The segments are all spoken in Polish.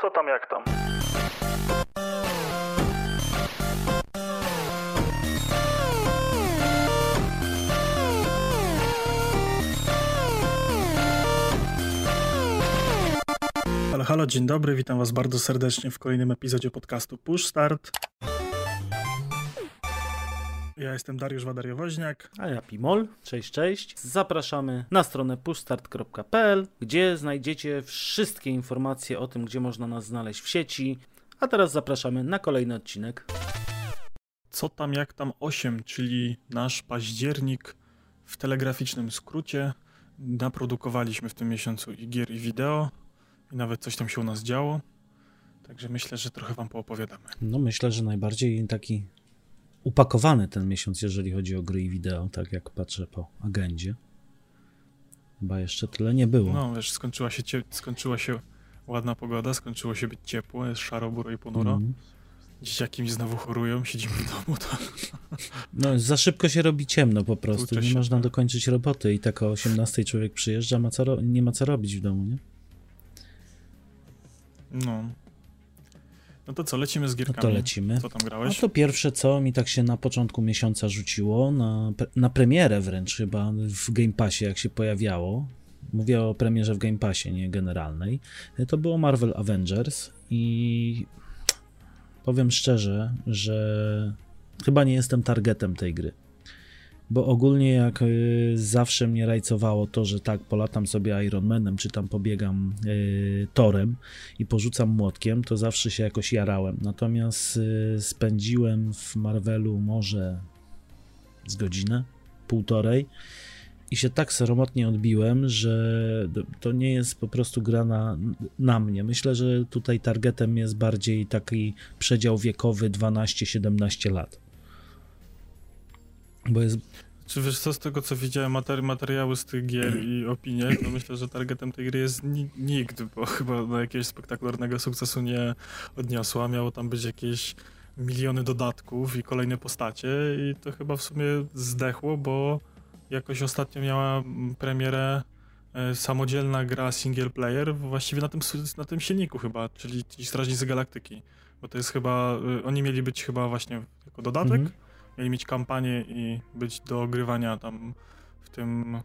Co tam, jak tam? Halo, halo, dzień dobry, witam was bardzo serdecznie w kolejnym epizodzie podcastu Push Start. Ja jestem Dariusz Wadariowoźniak. A ja Pimol. Cześć, cześć. Zapraszamy na stronę pushstart.pl, gdzie znajdziecie wszystkie informacje o tym, gdzie można nas znaleźć w sieci. A teraz zapraszamy na kolejny odcinek. Co tam, jak tam 8, czyli nasz październik w telegraficznym skrócie. Naprodukowaliśmy w tym miesiącu i gier, i wideo. I nawet coś tam się u nas działo. Także myślę, że trochę wam poopowiadamy. No myślę, że najbardziej taki upakowany ten miesiąc, jeżeli chodzi o gry i wideo, tak jak patrzę po agendzie. Chyba jeszcze tyle nie było. No wiesz, skończyła się, cie- skończyła się ładna pogoda, skończyło się być ciepło, jest szaro, buro i ponuro. Mhm. Dzieciaki mi znowu chorują, siedzimy w domu, to No, za szybko się robi ciemno po prostu. Tłucze Nie się, można tak. dokończyć roboty i tak o 18 człowiek przyjeżdża, ma co ro- nie ma co robić w domu, nie? no. No to co, lecimy z No gierkami. to lecimy. Co tam A grałeś? to pierwsze, co mi tak się na początku miesiąca rzuciło, na, na premierę wręcz chyba w Game Passie, jak się pojawiało. Mówię o premierze w Game Passie, nie generalnej. To było Marvel Avengers i powiem szczerze, że chyba nie jestem targetem tej gry. Bo ogólnie jak y, zawsze mnie rajcowało to, że tak, polatam sobie Ironmanem, czy tam pobiegam y, torem i porzucam młotkiem, to zawsze się jakoś jarałem. Natomiast y, spędziłem w Marvelu może z godzinę, półtorej i się tak seromotnie odbiłem, że to nie jest po prostu gra na, na mnie. Myślę, że tutaj targetem jest bardziej taki przedział wiekowy 12-17 lat. Bo jest Czy wiesz co, z tego co widziałem materi- materiały z tych gier i opinie, to myślę, że targetem tej gry jest ni- nikt, bo chyba do jakiegoś spektakularnego sukcesu nie odniosła. Miało tam być jakieś miliony dodatków i kolejne postacie i to chyba w sumie zdechło, bo jakoś ostatnio miała mm, premierę e, samodzielna gra single player właściwie na tym, na tym silniku chyba, czyli ci Strażnicy Galaktyki. Bo to jest chyba, y, oni mieli być chyba właśnie jako dodatek, Mhm. Mieli mieć kampanię i być do ogrywania tam w tym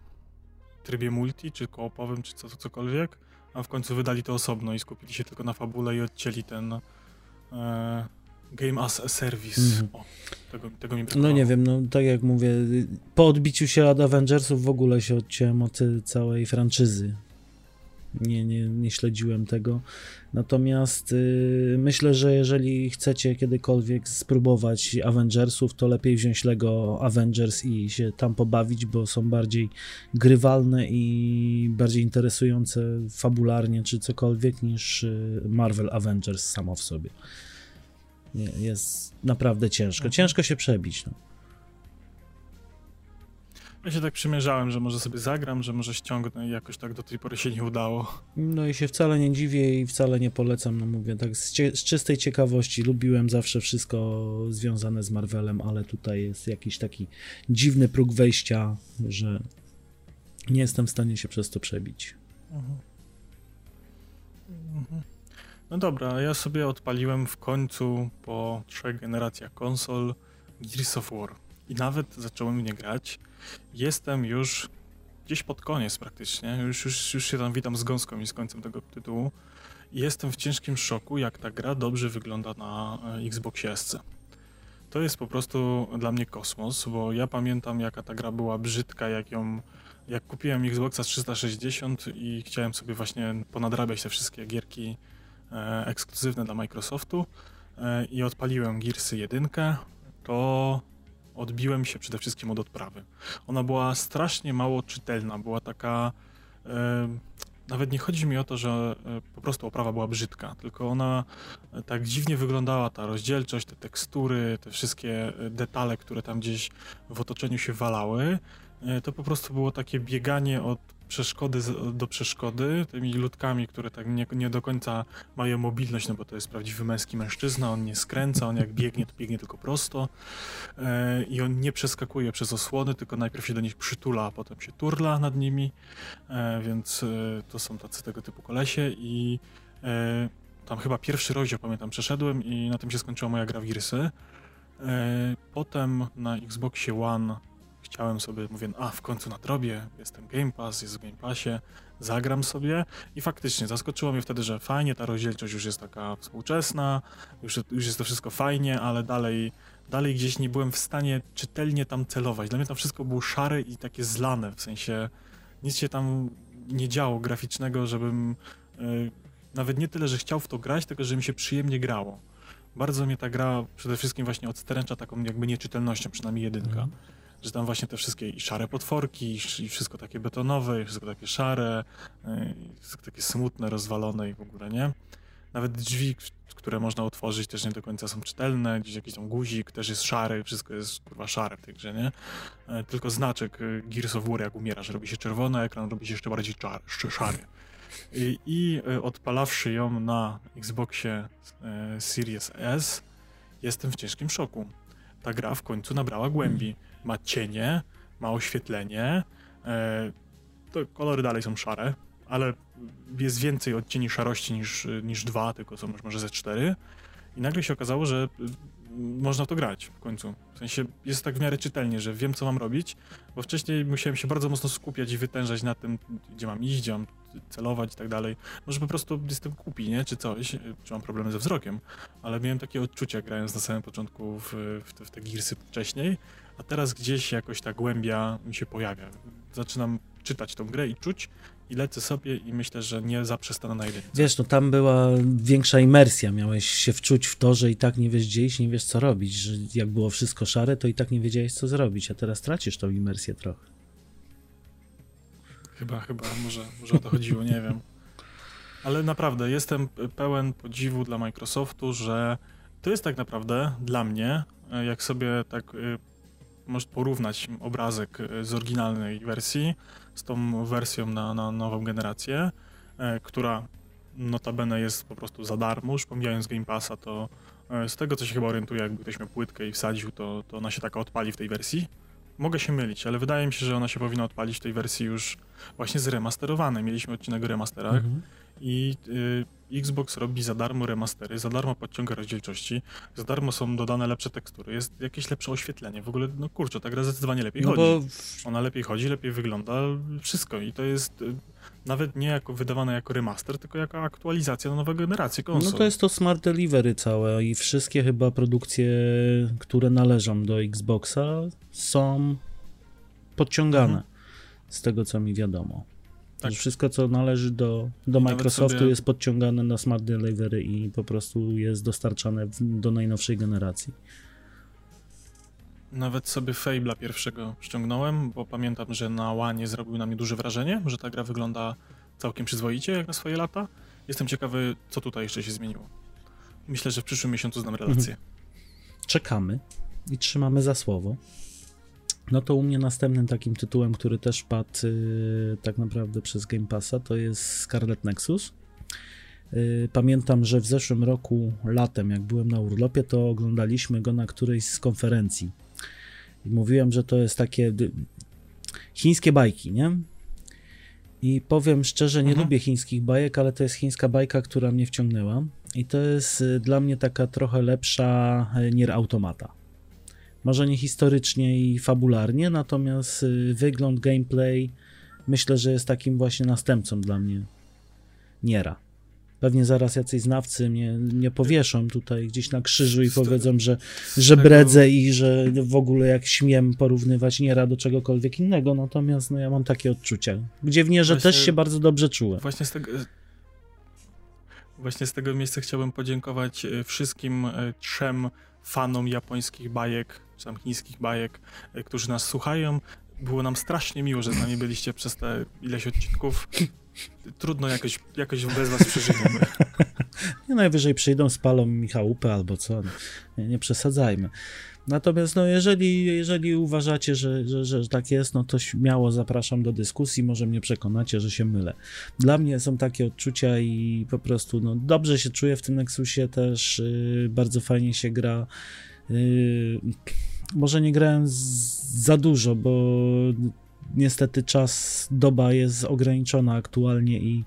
trybie multi, czy koopowym, czy co, cokolwiek, a w końcu wydali to osobno i skupili się tylko na fabule i odcięli ten e, Game as a Service. Mhm. O, tego, tego mi brakowało. No nie wiem, no tak jak mówię, po odbiciu się od Avengersów w ogóle się odciąłem od całej franczyzy. Nie, nie, nie śledziłem tego. Natomiast y, myślę, że jeżeli chcecie kiedykolwiek spróbować Avengersów, to lepiej wziąć Lego Avengers i się tam pobawić, bo są bardziej grywalne i bardziej interesujące fabularnie czy cokolwiek niż y, Marvel Avengers samo w sobie. Jest naprawdę ciężko. Ciężko się przebić. No. Ja się tak przymierzałem, że może sobie zagram, że może ściągnę i jakoś tak do tej pory się nie udało. No i się wcale nie dziwię i wcale nie polecam, no mówię tak z, z czystej ciekawości. Lubiłem zawsze wszystko związane z Marvelem, ale tutaj jest jakiś taki dziwny próg wejścia, że nie jestem w stanie się przez to przebić. Mhm. Mhm. No dobra, ja sobie odpaliłem w końcu po trzech generacjach konsol Gears of War i nawet zacząłem w nie grać. Jestem już gdzieś pod koniec praktycznie, już, już, już się tam witam z gąską i z końcem tego tytułu. Jestem w ciężkim szoku, jak ta gra dobrze wygląda na e, Xboxie SC. To jest po prostu dla mnie kosmos, bo ja pamiętam jaka ta gra była brzydka, jak ją jak kupiłem Xboxa 360 i chciałem sobie właśnie ponadrabiać te wszystkie gierki e, ekskluzywne dla Microsoftu e, i odpaliłem Gearsy 1, to odbiłem się przede wszystkim od odprawy. Ona była strasznie mało czytelna, była taka... E, nawet nie chodzi mi o to, że e, po prostu oprawa była brzydka, tylko ona e, tak dziwnie wyglądała, ta rozdzielczość, te tekstury, te wszystkie e, detale, które tam gdzieś w otoczeniu się walały, to po prostu było takie bieganie od przeszkody do przeszkody, tymi ludkami, które tak nie, nie do końca mają mobilność, no bo to jest prawdziwy męski mężczyzna, on nie skręca, on jak biegnie, to biegnie tylko prosto e, i on nie przeskakuje przez osłony, tylko najpierw się do nich przytula, a potem się turla nad nimi, e, więc e, to są tacy tego typu kolesie i e, tam chyba pierwszy rozdział, pamiętam, przeszedłem i na tym się skończyła moja gra w Gearsy. E, potem na Xboxie One chciałem sobie, mówię, a w końcu nadrobię, jestem Game Pass, jest w Game Passie, zagram sobie i faktycznie zaskoczyło mnie wtedy, że fajnie, ta rozdzielczość już jest taka współczesna, już, już jest to wszystko fajnie, ale dalej, dalej gdzieś nie byłem w stanie czytelnie tam celować. Dla mnie tam wszystko było szare i takie zlane, w sensie nic się tam nie działo graficznego, żebym yy, nawet nie tyle, że chciał w to grać, tylko że mi się przyjemnie grało. Bardzo mnie ta gra przede wszystkim właśnie odstręcza taką jakby nieczytelnością, przynajmniej jedynka. Mm że tam właśnie te wszystkie i szare potworki, i wszystko takie betonowe, i wszystko takie szare, y, wszystko takie smutne, rozwalone i w ogóle, nie? Nawet drzwi, które można otworzyć, też nie do końca są czytelne, gdzieś jakiś tam guzik też jest szary, wszystko jest kurwa szare w tej grze, nie? E, tylko znaczek y, Gears of War, jak umierasz, robi się czerwony, ekran robi się jeszcze bardziej czar, szary. I, I y, odpalawszy ją na Xboxie e, Series S, jestem w ciężkim szoku. Ta gra w końcu nabrała głębi ma cienie, ma oświetlenie. E, to kolory dalej są szare, ale jest więcej odcieni szarości niż, niż dwa, tylko są może ze cztery. I nagle się okazało, że można to grać w końcu. W sensie jest tak w miarę czytelnie, że wiem, co mam robić, bo wcześniej musiałem się bardzo mocno skupiać i wytężać na tym, gdzie mam iść, gdzie mam celować i tak dalej. Może po prostu jestem kupi, nie? Czy coś, czy mam problemy ze wzrokiem, ale miałem takie odczucia grając na samym początku w, w, te, w te wcześniej, a teraz gdzieś jakoś ta głębia mi się pojawia. Zaczynam czytać tą grę i czuć i lecę sobie i myślę, że nie zaprzestanę na jedynce. Wiesz, no tam była większa imersja, miałeś się wczuć w to, że i tak nie wiesz gdzie iść, nie wiesz co robić, że jak było wszystko szare, to i tak nie wiedziałeś co zrobić, a teraz tracisz tą imersję trochę. Chyba, chyba, może, może o to chodziło, nie wiem. Ale naprawdę jestem pełen podziwu dla Microsoftu, że to jest tak naprawdę dla mnie, jak sobie tak y, możesz porównać obrazek z oryginalnej wersji z tą wersją na, na nową generację, e, która notabene jest po prostu za darmo, już pomijając Game Passa, to e, z tego co się chyba orientuję, jakby ktoś miał płytkę i wsadził, to, to ona się taka odpali w tej wersji. Mogę się mylić, ale wydaje mi się, że ona się powinna odpalić w tej wersji już właśnie zremasterowanej. Mieliśmy odcinek o remasterach mhm. I y, Xbox robi za darmo remastery, za darmo podciąga rozdzielczości, za darmo są dodane lepsze tekstury, jest jakieś lepsze oświetlenie. W ogóle, no kurczę, ta gra zdecydowanie lepiej no chodzi. Bo... Ona lepiej chodzi, lepiej wygląda, wszystko. I to jest y, nawet nie jako wydawane jako remaster, tylko jako aktualizacja na nowe generacje konsol. No to jest to Smart Delivery całe i wszystkie chyba produkcje, które należą do Xboxa są podciągane, mhm. z tego co mi wiadomo. Tak. Że wszystko, co należy do, do Microsoftu, sobie... jest podciągane na Smart Delivery i po prostu jest dostarczane do najnowszej generacji. Nawet sobie Fable'a pierwszego ściągnąłem, bo pamiętam, że na Łanie zrobił na mnie duże wrażenie, że ta gra wygląda całkiem przyzwoicie jak na swoje lata. Jestem ciekawy, co tutaj jeszcze się zmieniło. Myślę, że w przyszłym miesiącu znam relację. Mhm. Czekamy i trzymamy za słowo. No to u mnie następnym takim tytułem, który też padł yy, tak naprawdę przez Game Passa, to jest Scarlet Nexus. Yy, pamiętam, że w zeszłym roku, latem, jak byłem na urlopie, to oglądaliśmy go na którejś z konferencji. I mówiłem, że to jest takie chińskie bajki, nie? I powiem szczerze, nie mhm. lubię chińskich bajek, ale to jest chińska bajka, która mnie wciągnęła. I to jest y, dla mnie taka trochę lepsza y, Nier Automata. Może nie historycznie i fabularnie, natomiast y, wygląd, gameplay myślę, że jest takim właśnie następcą dla mnie Niera. Pewnie zaraz jacyś znawcy mnie, mnie powieszą tutaj gdzieś na krzyżu i powiedzą, że, że bredzę i że w ogóle jak śmiem porównywać Niera do czegokolwiek innego, natomiast no ja mam takie odczucia, gdzie w Nierze właśnie, też się bardzo dobrze czułem. Właśnie z tego... Właśnie z tego miejsca chciałbym podziękować y, wszystkim y, trzem fanom japońskich bajek, czy tam chińskich bajek, e, którzy nas słuchają. Było nam strasznie miło, że z nami byliście przez te ileś odcinków. Trudno jakoś, jakoś bez was przeżyjemy. Nie najwyżej przyjdą, spalą mi chałupę albo co. Nie, nie przesadzajmy. Natomiast no, jeżeli, jeżeli uważacie, że, że, że tak jest, no to śmiało zapraszam do dyskusji, może mnie przekonacie, że się mylę. Dla mnie są takie odczucia i po prostu no, dobrze się czuję w tym Nexusie też, yy, bardzo fajnie się gra. Yy, może nie grałem za dużo, bo niestety czas, doba jest ograniczona aktualnie i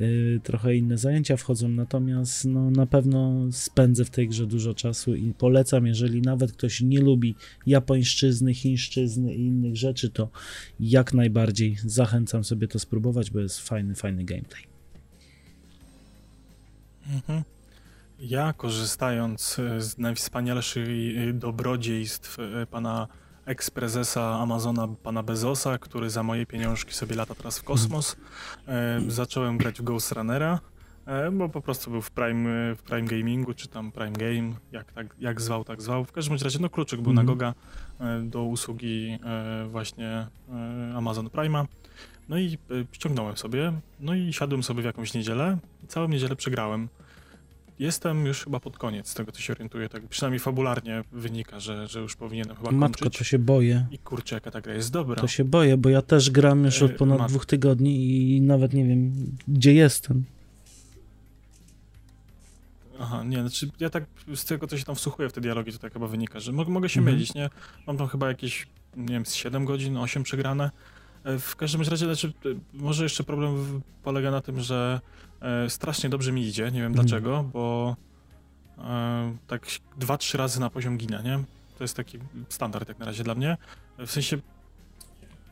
y, trochę inne zajęcia wchodzą, natomiast no, na pewno spędzę w tej grze dużo czasu i polecam, jeżeli nawet ktoś nie lubi japońszczyzny, chińszczyzny i innych rzeczy, to jak najbardziej zachęcam sobie to spróbować, bo jest fajny, fajny gameplay. Mhm. Ja korzystając e, z najwspanialszych e, dobrodziejstw e, pana eksprezesa Amazona, pana Bezosa, który za moje pieniążki sobie lata teraz w kosmos, zacząłem grać w Ghost Runnera, bo po prostu był w Prime, w Prime Gamingu, czy tam Prime Game, jak, tak, jak zwał, tak zwał. W każdym razie, no kluczyk był mm na mhm. Goga do usługi właśnie Amazon Prime'a. No i ściągnąłem sobie, no i siadłem sobie w jakąś niedzielę i całą niedzielę przegrałem. Jestem już chyba pod koniec, z tego co się orientuję, tak przynajmniej fabularnie wynika, że, że już powinienem chyba Matko, kończyć. to się boję. I kurczę, jaka ta gra jest dobra. To się boję, bo ja też gram już od e, ponad Mat... dwóch tygodni i nawet nie wiem, gdzie jestem. Aha, nie, znaczy ja tak z tego, co się tam wsłuchuję w te dialogi, to tak chyba wynika, że mogę się mhm. mylić, nie? Mam tam chyba jakieś, nie wiem, z 7 godzin, 8 przegrane. E, w każdym razie, znaczy, e, może jeszcze problem polega na tym, że strasznie dobrze mi idzie, nie wiem mhm. dlaczego, bo e, tak dwa, trzy razy na poziom ginę, nie? To jest taki standard jak na razie dla mnie. W sensie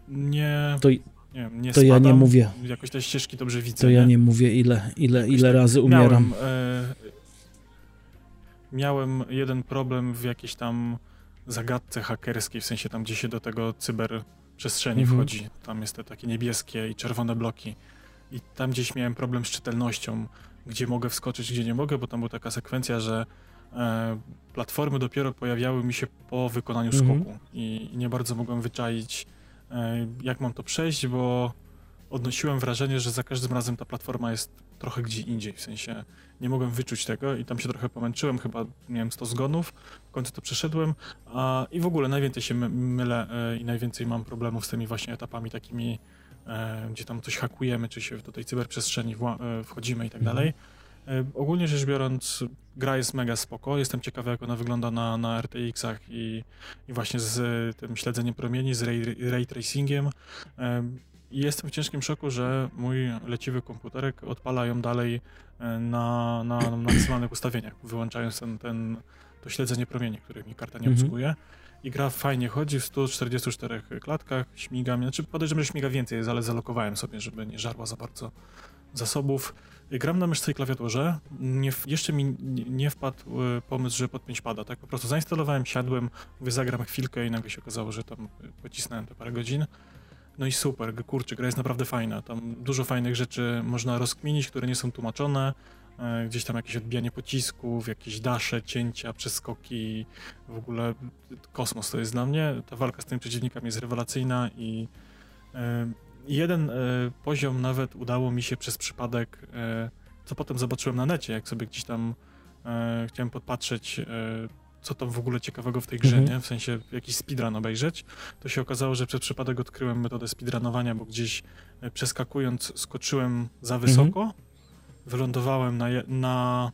nie... To, nie, wiem, nie to spadam, ja nie mówię. Jakoś te ścieżki dobrze widzę. To ja nie, nie mówię, ile, ile, ile tak razy umieram. Miałem, e, miałem jeden problem w jakiejś tam zagadce hakerskiej, w sensie tam, gdzie się do tego cyber przestrzeni mhm. wchodzi. Tam jest te takie niebieskie i czerwone bloki. I tam gdzieś miałem problem z czytelnością, gdzie mogę wskoczyć, gdzie nie mogę, bo tam była taka sekwencja, że e, platformy dopiero pojawiały mi się po wykonaniu mhm. skoku. I, i, nie bardzo mogłem wyczaić, e, jak mam to przejść, bo odnosiłem wrażenie, że za każdym razem ta platforma jest trochę gdzie indziej, w sensie nie mogłem wyczuć tego i tam się trochę pomęczyłem, chyba miałem 100 zgonów, w końcu to przeszedłem. A, i w ogóle najwięcej się mylę e, i najwięcej mam problemów z tymi właśnie etapami takimi, gdzie tam coś hakujemy, czy się do tej cyberprzestrzeni e, wchodzimy i tak mhm. dalej. E, ogólnie rzecz biorąc, gra jest mega spoko. Jestem ciekawy, jak ona wygląda na, na RTX-ach i, i właśnie z tym śledzeniem promieni, z ray, ray tracingiem. E, i jestem w ciężkim szoku, że mój leciwy komputerek odpala ją dalej e, na, na, na maksymalnych ustawieniach, wyłączając ten, ten, to śledzenie promieni, których mi karta nie mhm. I gra fajnie chodzi w 144 klatkach, śmiga mnie, znaczy podejrzewam, że śmiga więcej, ale zalokowałem sobie, żeby nie żarła za bardzo zasobów. Gram na myszce i klawiaturze. Nie, jeszcze mi nie, wpadł e, pomysł, że podpiąć pada, tak? Po prostu zainstalowałem, siadłem, mówię, zagram chwilkę i nagle się okazało, że tam pocisnąłem te parę godzin. No i super, kurczę, gra jest naprawdę fajna. Tam dużo fajnych rzeczy można rozkminić, które nie są tłumaczone. E, gdzieś tam jakieś odbijanie pocisków, jakieś dasze, cięcia, przeskoki. W ogóle kosmos to jest dla mnie. Ta walka z tymi przeciwnikami jest rewelacyjna i e, jeden e, poziom nawet udało mi się przez przypadek, co potem zobaczyłem na necie, jak sobie gdzieś tam chciałem podpatrzeć co tam w ogóle ciekawego w tej grze, mhm. nie? W sensie jakiś speedrun obejrzeć, to się okazało, że przez przypadek odkryłem metodę speedrunowania, bo gdzieś przeskakując skoczyłem za wysoko, mhm. Wylądowałem na, na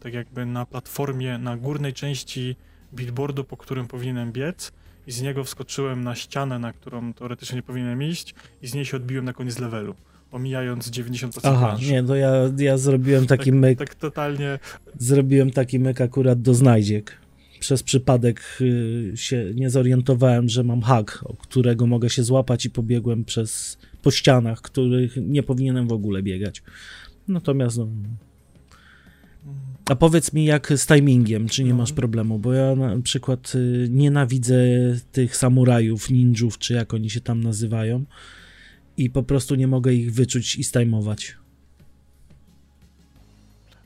tak jakby na platformie, na górnej części billboardu, po którym powinienem biec i z niego wskoczyłem na ścianę, na którą teoretycznie nie powinienem iść i z niej się odbiłem na koniec levelu omijając 90% Aha, nie, to ja, ja zrobiłem taki tak, myk. Tak totalnie. Zrobiłem taki myk akurat do znajdziek przez przypadek y, się nie zorientowałem, że mam hak, o którego mogę się złapać i pobiegłem przez po ścianach, których nie powinienem w ogóle biegać. Natomiast no, a powiedz mi, jak z timingiem, czy nie no. masz problemu? Bo ja na przykład y, nienawidzę tych samurajów, ninjów, czy jak oni się tam nazywają, i po prostu nie mogę ich wyczuć i stajmować.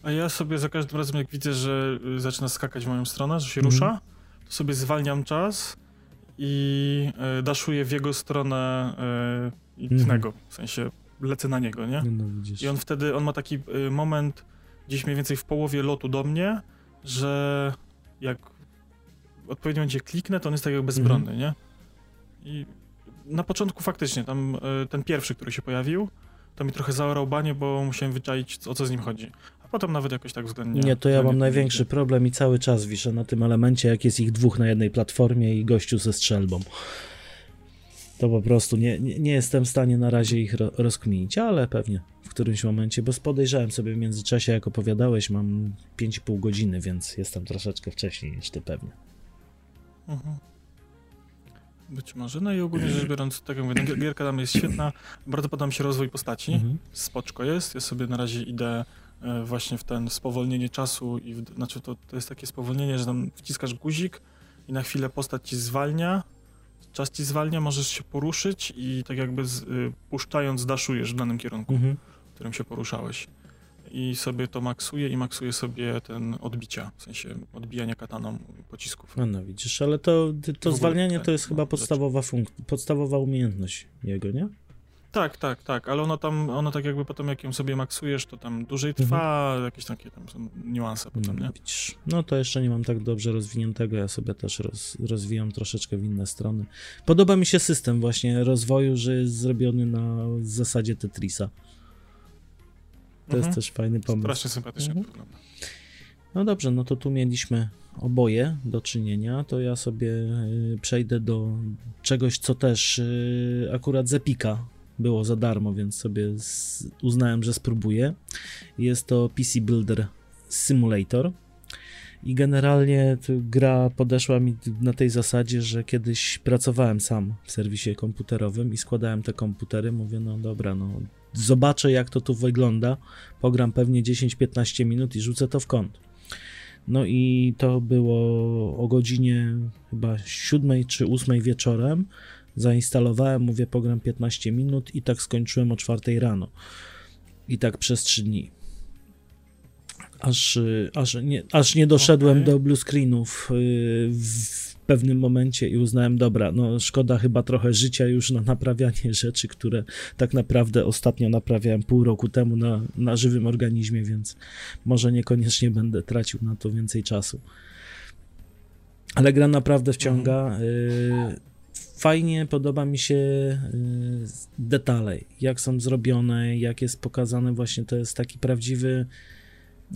A ja sobie za każdym razem, jak widzę, że y, zaczyna skakać w moją stronę, że się mm. rusza, to sobie zwalniam czas i y, daszuję w jego stronę y, innego, mm. w sensie lecę na niego, nie? No, I on wtedy, on ma taki y, moment gdzieś mniej więcej w połowie lotu do mnie, że jak odpowiednio będzie kliknę, to on jest tak jak bezbronny, mm. nie? I na początku faktycznie, tam y, ten pierwszy, który się pojawił, to mi trochę zaorał banie, bo musiałem wyczaić, o co z nim chodzi potem nawet jakoś tak względnie... Nie, to ja mam największy problem i cały czas wiszę na tym elemencie, jak jest ich dwóch na jednej platformie i gościu ze strzelbą. To po prostu nie, nie, nie jestem w stanie na razie ich ro, rozkminić, ale pewnie w którymś momencie, bo podejrzałem sobie w międzyczasie, jak opowiadałeś, mam 5,5 godziny, więc jestem troszeczkę wcześniej niż ty pewnie. Mhm. Być może. No i ogólnie rzecz biorąc, tak jak mówię, gierka tam jest świetna. Bardzo podoba mi się rozwój postaci. Mhm. Spoczko jest. Ja sobie na razie idę e, właśnie w ten spowolnienie czasu i w, znaczy to, to jest takie spowolnienie, że tam wciskasz guzik i na chwilę postać ci zwalnia, czas ci zwalnia, możesz się poruszyć i tak jakby z, y, puszczając daszujesz w danym kierunku, mhm. w którym się poruszałeś. I sobie to maksuje i maksuje sobie ten odbicia, w sensie odbijania kataną pocisków. No, no widzisz, ale to, to zwalnianie to jest no, chyba podstawowa, funk- podstawowa umiejętność jego, nie? Tak, tak, tak, ale ono tam, ono tak jakby potem jak ją sobie maksujesz, to tam dłużej trwa, mhm. jakieś takie tam są niuanse potem, nie? Widzisz. No to jeszcze nie mam tak dobrze rozwiniętego, ja sobie też roz, rozwijam troszeczkę w inne strony. Podoba mi się system właśnie rozwoju, że jest zrobiony na zasadzie Tetrisa. To mhm. jest też fajny pomysł. Strasznie sympatycznie mhm. No dobrze, no to tu mieliśmy oboje do czynienia, to ja sobie y, przejdę do czegoś, co też y, akurat Zepika było za darmo, więc sobie uznałem, że spróbuję. Jest to PC Builder Simulator. I generalnie gra podeszła mi na tej zasadzie, że kiedyś pracowałem sam w serwisie komputerowym i składałem te komputery. Mówię, no dobra, no zobaczę jak to tu wygląda. Pogram pewnie 10-15 minut i rzucę to w kąt. No i to było o godzinie chyba 7 czy 8 wieczorem. Zainstalowałem, mówię, pogram 15 minut i tak skończyłem o 4 rano. I tak przez 3 dni. Aż, aż, nie, aż nie doszedłem okay. do blue screenów y, w pewnym momencie i uznałem, dobra, no szkoda chyba trochę życia już na naprawianie rzeczy, które tak naprawdę ostatnio naprawiałem pół roku temu na, na żywym organizmie, więc może niekoniecznie będę tracił na to więcej czasu. Ale gra naprawdę wciąga. Mhm. Fajnie podoba mi się y, detale, jak są zrobione, jak jest pokazane właśnie, to jest taki prawdziwy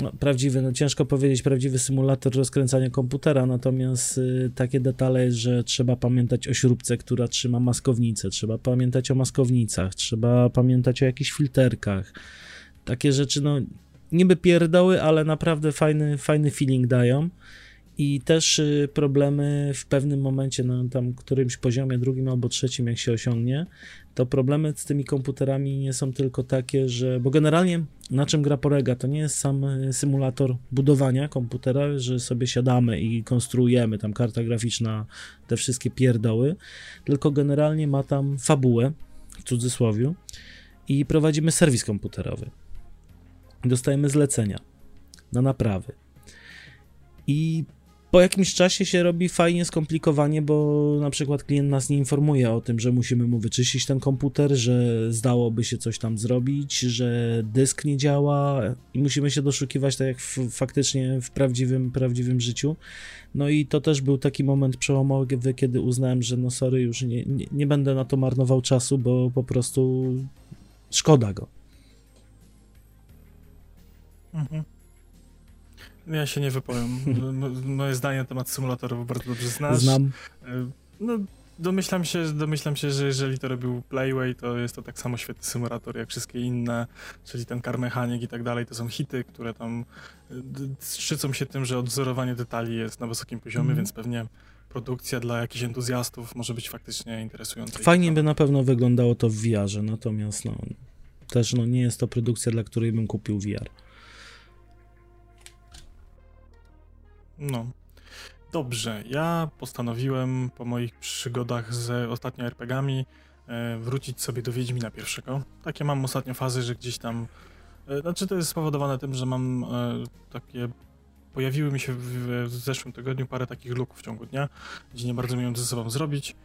no, prawdziwy, no ciężko powiedzieć, prawdziwy symulator rozkręcania komputera, natomiast y, takie detale, że trzeba pamiętać o śrubce, która trzyma maskownicę, trzeba pamiętać o maskownicach, trzeba pamiętać o jakichś filterkach. Takie rzeczy, no niby pierdoły, ale naprawdę fajny, fajny feeling dają i też y, problemy w pewnym momencie, na tam którymś poziomie, drugim albo trzecim, jak się osiągnie, to problemy z tymi komputerami nie są tylko takie, że. Bo generalnie na czym gra polega? To nie jest sam y, symulator budowania komputera, że sobie siadamy i konstruujemy tam karta graficzna, te wszystkie pierdoły, tylko generalnie ma tam fabułę, w cudzysłowie, i prowadzimy serwis komputerowy. Dostajemy zlecenia na naprawy. I po jakimś czasie się robi fajnie skomplikowanie, bo na przykład klient nas nie informuje o tym, że musimy mu wyczyścić ten komputer, że zdałoby się coś tam zrobić, że dysk nie działa i musimy się doszukiwać tak jak w, faktycznie w prawdziwym, prawdziwym życiu. No i to też był taki moment przełomowy, kiedy uznałem, że no sorry, już nie, nie, nie będę na to marnował czasu, bo po prostu szkoda go. Mhm. Ja się nie wypowiem. Moje zdanie na temat symulatorów bardzo dobrze znasz. Znam. E, no, domyślam się, domyślam się, że jeżeli to robił Playway, to jest to tak samo świetny symulator jak wszystkie inne, czyli ten Car Mechanic i tak dalej. To są hity, które tam e, szczycą się tym, że odzorowanie detali jest na wysokim poziomie, mm. więc pewnie produkcja dla jakichś entuzjastów może być faktycznie interesująca. Fajnie by na pewno wyglądało to w VR-ze, natomiast no, też no, nie jest to produkcja, dla której bym kupił VR. No. Dobrze, ja postanowiłem po moich przygodach z ostatnio RPGami e, wrócić sobie do Wiedźmina pierwszego. Takie mam ostatnio fazy, że gdzieś tam... E, znaczy to jest spowodowane tym, że mam e, takie... Pojawiły mi się w, w zeszłym tygodniu parę takich luków w ciągu dnia, gdzie nie bardzo miałem ze sobą zrobić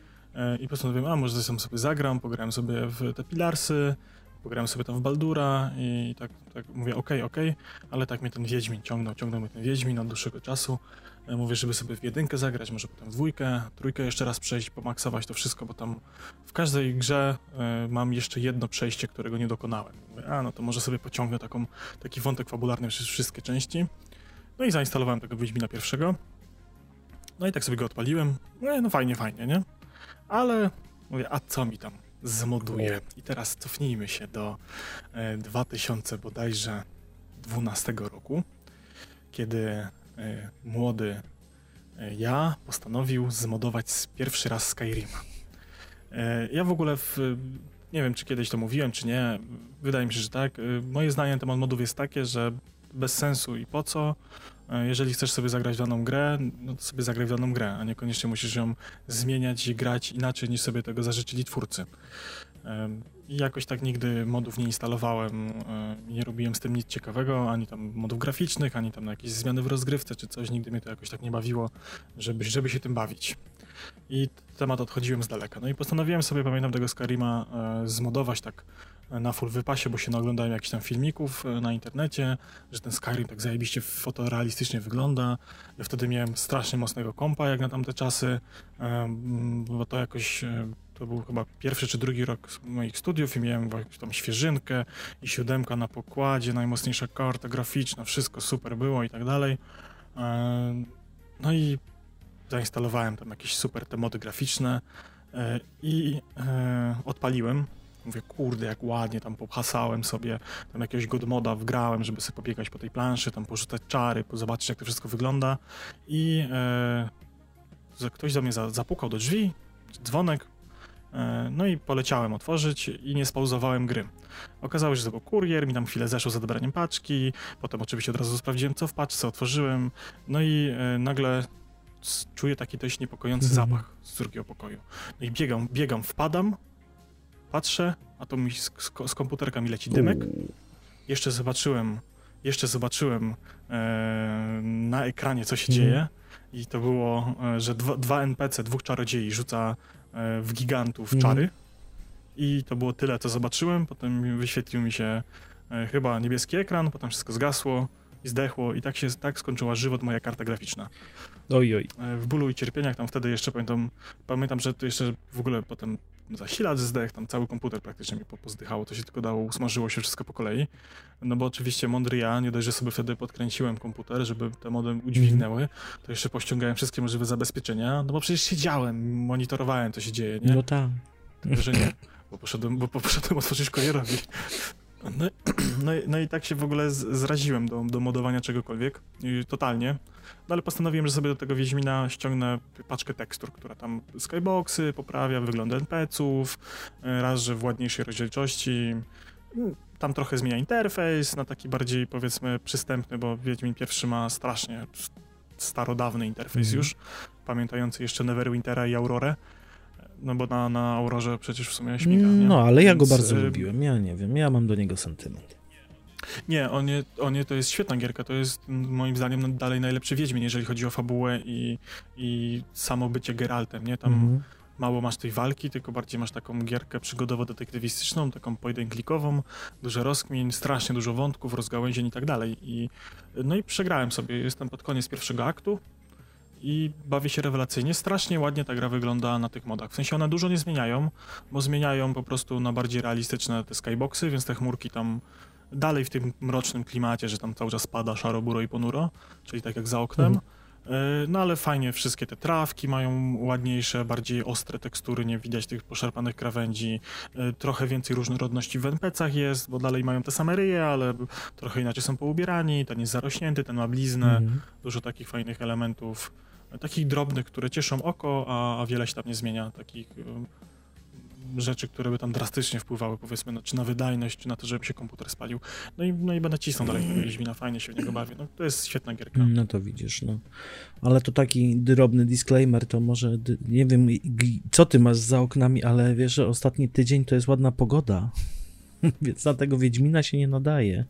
i postanowiłem, a może ze sobie zagram, pograłem sobie w te Pilarsy, pograłem sobie tam w Baldura i tak, tak mówię, okej, okay, okej, okay, ale tak mnie ten Wiedźmin ciągnął, ciągnął mnie ten Wiedźmin od dłuższego czasu. E, mówię, żeby sobie w jedynkę zagrać, może potem w dwójkę, trójkę jeszcze raz przejść, pomaksować to wszystko, bo tam w każdej grze y, mam jeszcze jedno przejście, którego nie dokonałem. Mówię, a no to może sobie pociągnę taką, taki wątek fabularny przez wszystkie części. No i zainstalowałem tego Wiedźmina pierwszego. No i tak sobie go odpaliłem. No, no fajnie, fajnie, nie? Ale mówię, a co mi tam zmoduję? I teraz cofnijmy się do e, 2000 bodajże 12 roku, kiedy e, młody e, ja postanowił zmodować pierwszy raz Skyrima. E, ja w ogóle w, nie wiem, czy kiedyś to mówiłem, czy nie. Wydaje mi się, że tak. E, moje zdanie na temat modów jest takie, że bez sensu i po co. E, jeżeli chcesz sobie zagrać daną grę, no to sobie zagraj w daną grę, a niekoniecznie musisz ją zmieniać i grać inaczej niż sobie tego zażyczyli twórcy. I jakoś tak nigdy modów nie instalowałem, nie robiłem z tym nic ciekawego, ani tam modów graficznych, ani tam jakieś zmiany w rozgrywce czy coś, nigdy mnie to jakoś tak nie bawiło, żeby, żeby się tym bawić. I temat odchodziłem z daleka. No i postanowiłem sobie, pamiętam tego Skyrima, e, zmodować tak na full wypasie, bo się naoglądałem jakichś tam filmików e, na internecie, że ten Skyrim tak zajebiście fotorealistycznie wygląda. Ja wtedy miałem strasznie mocnego kompa jak na tamte czasy, bo to jakoś e, to był chyba pierwszy czy drugi rok moich studiów i miałem jakąś tam świeżynkę i siódemka na pokładzie, najmocniejsza karta graficzna, wszystko super było i tak dalej. No i zainstalowałem tam jakieś super te mody graficzne e, i odpaliłem. Mówię, kurde, jak ładnie tam pohasałem sobie, tam jakiegoś godmoda wgrałem, żeby sobie pobiegać po tej planszy, tam porzucać czary, zobaczyć jak to wszystko wygląda i e, ktoś do mnie za, zapukał do drzwi, dzwonek, e, no i poleciałem otworzyć i nie spauzowałem gry. Okazało się, że to był kurier, mi tam chwilę zeszło za dobraniem paczki, potem oczywiście od razu sprawdziłem co w paczce, otworzyłem, no i e, nagle czuję taki dość niepokojący -hmm. zapach z drugiego pokoju. No i biegam, biegam, wpadam, patrzę, a to mi z, z komputerka mi leci dymek. Jeszcze zobaczyłem, jeszcze zobaczyłem e, na ekranie, co się mm -hmm. dzieje. I to było, e, że dwa, dwa NPC, dwóch czarodziei rzuca e, w gigantów mm -hmm. czary. I to było tyle, co zobaczyłem. Potem wyświetlił mi się e, chyba niebieski ekran, potem wszystko zgasło i zdechło i tak się tak skończyła żywot moja karta graficzna. Oj, oj. E, w bólu i cierpieniach tam wtedy jeszcze pamiętam, pamiętam, że to jeszcze w ogóle potem zasilacz zdech, tam cały komputer praktycznie mi pozdychało, to się tylko dało, usmażyło się wszystko po kolei. No bo oczywiście mądry ja, nie dość, że sobie wtedy podkręciłem komputer, żeby te mody udźwignęły, to jeszcze pościągałem wszystkie możliwe zabezpieczenia, no bo przecież siedziałem, monitorowałem, co się dzieje, nie? No tak. że nie, bo poszedłem, bo poszedłem otworzyć kurierowi. No, no, no, i tak się w ogóle zraziłem do, do modowania czegokolwiek, totalnie. No ale postanowiłem, że sobie do tego Wiedźmina ściągnę paczkę tekstur, która tam skyboxy poprawia, wygląd NPC-ów, e, raz, że w ładniejszej rozdzielczości. Mm, tam trochę zmienia interfejs na taki bardziej, powiedzmy, przystępny, bo Wiedźmin pierwszy ma strasznie starodawny interfejs mm. już, pamiętający jeszcze Neverwintera i Aurorę no bo na, na Aurorze przecież w sumie śmiga, nie? No, ale ja go bardzo lubiłem, ja nie wiem, ja mam do niego sentyment. Nie, on nie, on nie, to jest świetna gierka, to jest moim zdaniem dalej najlepszy Wiedźmin, jeżeli chodzi o fabułę i, i samo bycie Geraltem, nie? Tam mhm. mało masz tej walki, tylko bardziej masz taką gierkę przygodowo-detektywistyczną, taką pojedynklikową, dużo rozkmin, strasznie dużo wątków, rozgałęzień i tak dalej. I, no i przegrałem sobie, jestem pod koniec pierwszego aktu, i bawię się rewelacyjnie. Strasznie ładnie ta gra wygląda na tych modach. W sensie one dużo nie zmieniają, bo zmieniają po prostu na bardziej realistyczne te skyboxy, więc te chmurki tam dalej w tym mrocznym klimacie, że tam cały czas pada szaro, buro i ponuro, czyli tak jak za oknem. Mhm. E, no ale fajnie, wszystkie te trawki mają ładniejsze, bardziej ostre tekstury, nie widać tych poszarpanych krawędzi. E, trochę więcej różnorodności w NPC-ach jest, bo dalej mają te same ryje, ale trochę inaczej są poubierani, ten jest zarośnięty, ten ma bliznę, mhm. dużo takich fajnych elementów takich drobnych, które cieszą oko, a, a wiele się tam nie zmienia, takich y, rzeczy, które by tam drastycznie wpływały, powiedzmy, czy na wydajność, czy na to, żeby się komputer spalił. No i, no i będę cisnął dalej tego Wiedźmina, fajnie się w niego bawię. No, to jest świetna gierka. No to widzisz, no. Ale to taki drobny disclaimer, to może, nie wiem, co ty masz za oknami, ale wiesz, że ostatni tydzień to jest ładna pogoda, więc na tego Wiedźmina się nie nadaje.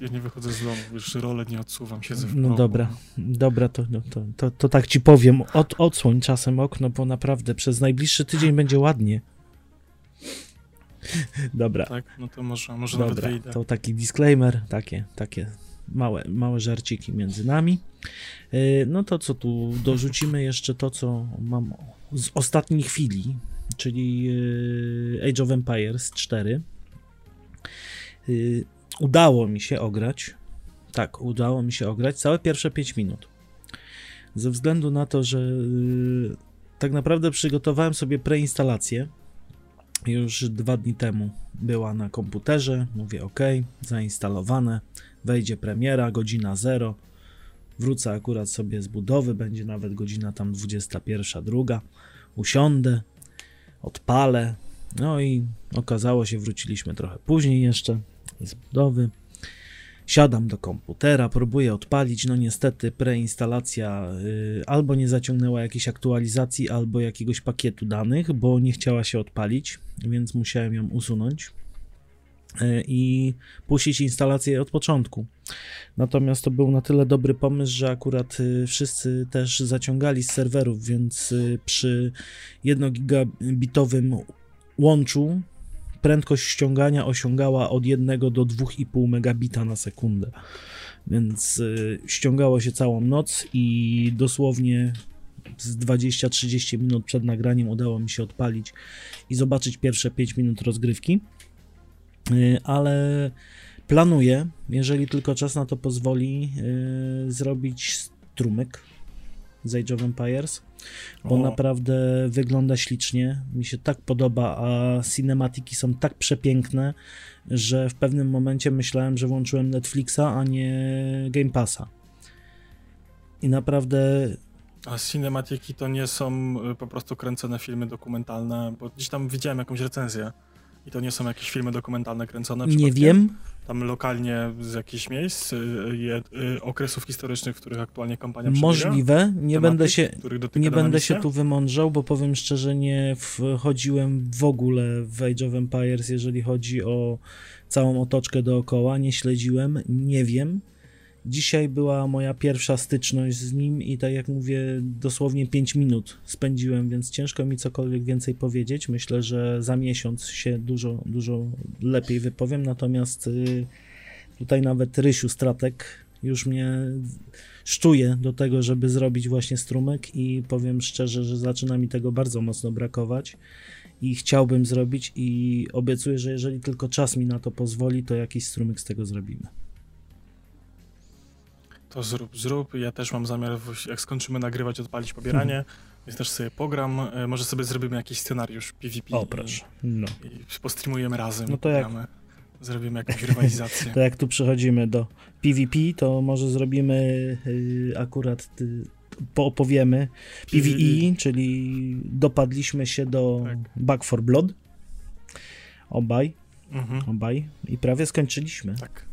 Ja nie wychodzę z domu, już rolę nie odsuwam, siedzę w No dobra, dobra, to, no, to, to, to, tak ci powiem, od, odsłoń czasem okno, bo naprawdę przez najbliższy tydzień będzie ładnie. Dobra. Tak, no to może, może dobra, nawet wyjdę. To taki disclaimer, takie, takie małe, małe żarciki między nami. E, no to co tu, dorzucimy jeszcze to, co mam z ostatniej chwili, czyli e, Age of Empires 4 udało mi się ograć. Tak, udało mi się ograć całe pierwsze 5 minut. Ze względu na to, że y, tak naprawdę przygotowałem sobie preinstalację. Już dwa dni temu była na komputerze. Mówię OK, zainstalowane. Wejdzie premiera, godzina 0. Wrócę akurat sobie z budowy, będzie nawet godzina tam 21, druga. Usiądę, odpalę. No i okazało się, wróciliśmy trochę później jeszcze z budowy. Siadam do komputera, próbuję odpalić. No niestety preinstalacja y, albo nie zaciągnęła jakiejś aktualizacji, albo jakiegoś pakietu danych, bo nie chciała się odpalić, więc musiałem ją usunąć y, i puścić instalację od początku. Natomiast to był na tyle dobry pomysł, że akurat y, wszyscy też zaciągali z serwerów, więc y, przy 1 gigabitowym łączu prędkość ściągania osiągała od 1 do 2,5 megabita na sekundę. Więc y, ściągało się całą noc i dosłownie z 20-30 minut przed nagraniem udało mi się odpalić i zobaczyć pierwsze 5 minut rozgrywki. Y, ale planuję, jeżeli tylko czas na to pozwoli, y, zrobić strumyk z Age of Empires, bo O. naprawdę wygląda ślicznie, mi się tak podoba, a cinematiki są tak przepiękne, że w pewnym momencie myślałem, że włączyłem Netflixa, a nie Game Passa. I naprawdę A cinematiki to nie są y, po prostu kręcone filmy dokumentalne, bo gdzieś tam widziałem jakąś recenzję. I to nie są jakieś filmy dokumentalne kręcone nie wiem, Tam lokalnie z jakichś miejsc, y, y, y, okresów historycznych, w których aktualnie kampania przebiega? możliwe, nie Tematyk, będę się, Nie będę się tu wymądrzał, bo powiem szczerze, nie wchodziłem w ogóle w Age of Empires, jeżeli chodzi o całą otoczkę dookoła, nie śledziłem, nie wiem. Dzisiaj była moja pierwsza styczność z nim i tak jak mówię, dosłownie 5 minut spędziłem, więc ciężko mi cokolwiek więcej powiedzieć. Myślę, że za miesiąc się dużo, dużo lepiej wypowiem, natomiast y, tutaj nawet Rysiu Stratek już mnie szczuje do tego, żeby zrobić właśnie strumyk i powiem szczerze, że zaczyna mi tego bardzo mocno brakować i chciałbym zrobić i obiecuję, że jeżeli tylko czas mi na to pozwoli, to jakiś strumyk z tego zrobimy. To zrób, zrób. Ja też mam zamiar, jak skończymy nagrywać, odpalić pobieranie, więc też sobie pogram. E, Może sobie zrobimy jakiś scenariusz PvP. O, proszę. No. I, postreamujemy razem. No to jak- pogramy. Zrobimy jakąś rywalizację. To jak tu przechodzimy do PvP, to może zrobimy y, akurat y, poopowiemy PvE, czyli dopadliśmy się do Tak. Back for Blood. Obaj, Mhm, obaj i prawie skończyliśmy. tak.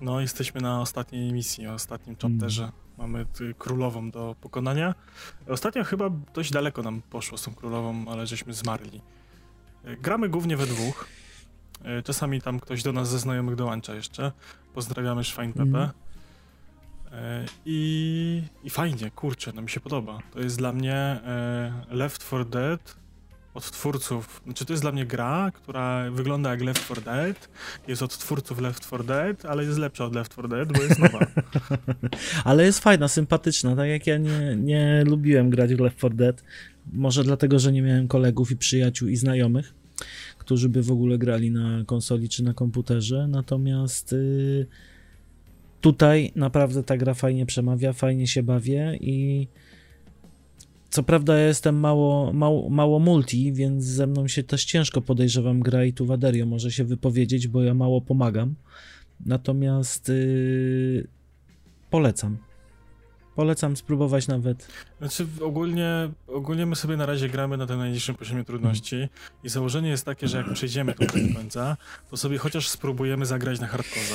No, jesteśmy na ostatniej misji, ostatnim chapterze. Mamy ty, królową do pokonania. Ostatnio chyba dość daleko nam poszło z tą królową, ale żeśmy zmarli. E, Gramy głównie we dwóch. E, Czasami tam ktoś do nas ze znajomych dołącza jeszcze. Pozdrawiamy Szwajn. Mhm. E, I, I fajnie, kurczę, no mi się podoba. To jest dla mnie Left 4 Dead od twórców. Znaczy, to jest dla mnie gra, która wygląda jak Left 4 Dead. Jest od twórców Left 4 Dead, ale jest lepsza od Left 4 Dead, bo jest nowa. Ale jest fajna, sympatyczna, tak jak ja nie, nie lubiłem grać w Left 4 Dead, może dlatego, że nie miałem kolegów i przyjaciół i znajomych, którzy by w ogóle grali na konsoli czy na komputerze, natomiast y, tutaj naprawdę ta gra fajnie przemawia, fajnie się bawię i co prawda ja jestem mało, mało, mało multi, więc ze mną się też ciężko podejrzewam gra i tu Waderio może się wypowiedzieć, bo ja mało pomagam. Natomiast y, polecam. Polecam spróbować nawet. Znaczy, ogólnie, ogólnie my sobie na razie gramy na tym najniższym poziomie trudności i założenie jest takie, że jak przejdziemy tutaj do końca, to sobie chociaż spróbujemy zagrać na hardkorze.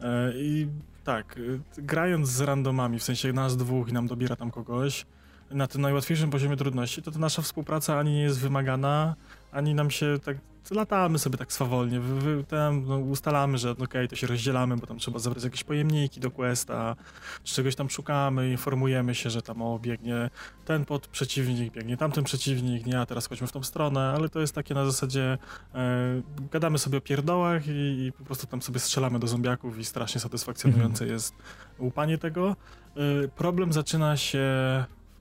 E, I tak, e, grając z randomami, w sensie nas dwóch i nam dobiera tam kogoś, na tym najłatwiejszym poziomie trudności, to, to nasza współpraca ani nie jest wymagana, ani nam się tak latamy sobie tak swawolnie, wy, wy, tam, no, ustalamy, że no, okej, to się rozdzielamy, bo tam trzeba zabrać jakieś pojemniki do questa, czy czegoś tam szukamy, informujemy się, że tam o, biegnie ten pod przeciwnik, biegnie tamten przeciwnik, nie, a teraz chodźmy w tą stronę, ale to jest takie na zasadzie e, gadamy sobie o pierdołach i, i po prostu tam sobie strzelamy do zombiaków i strasznie satysfakcjonujące jest łupanie tego. E, problem zaczyna się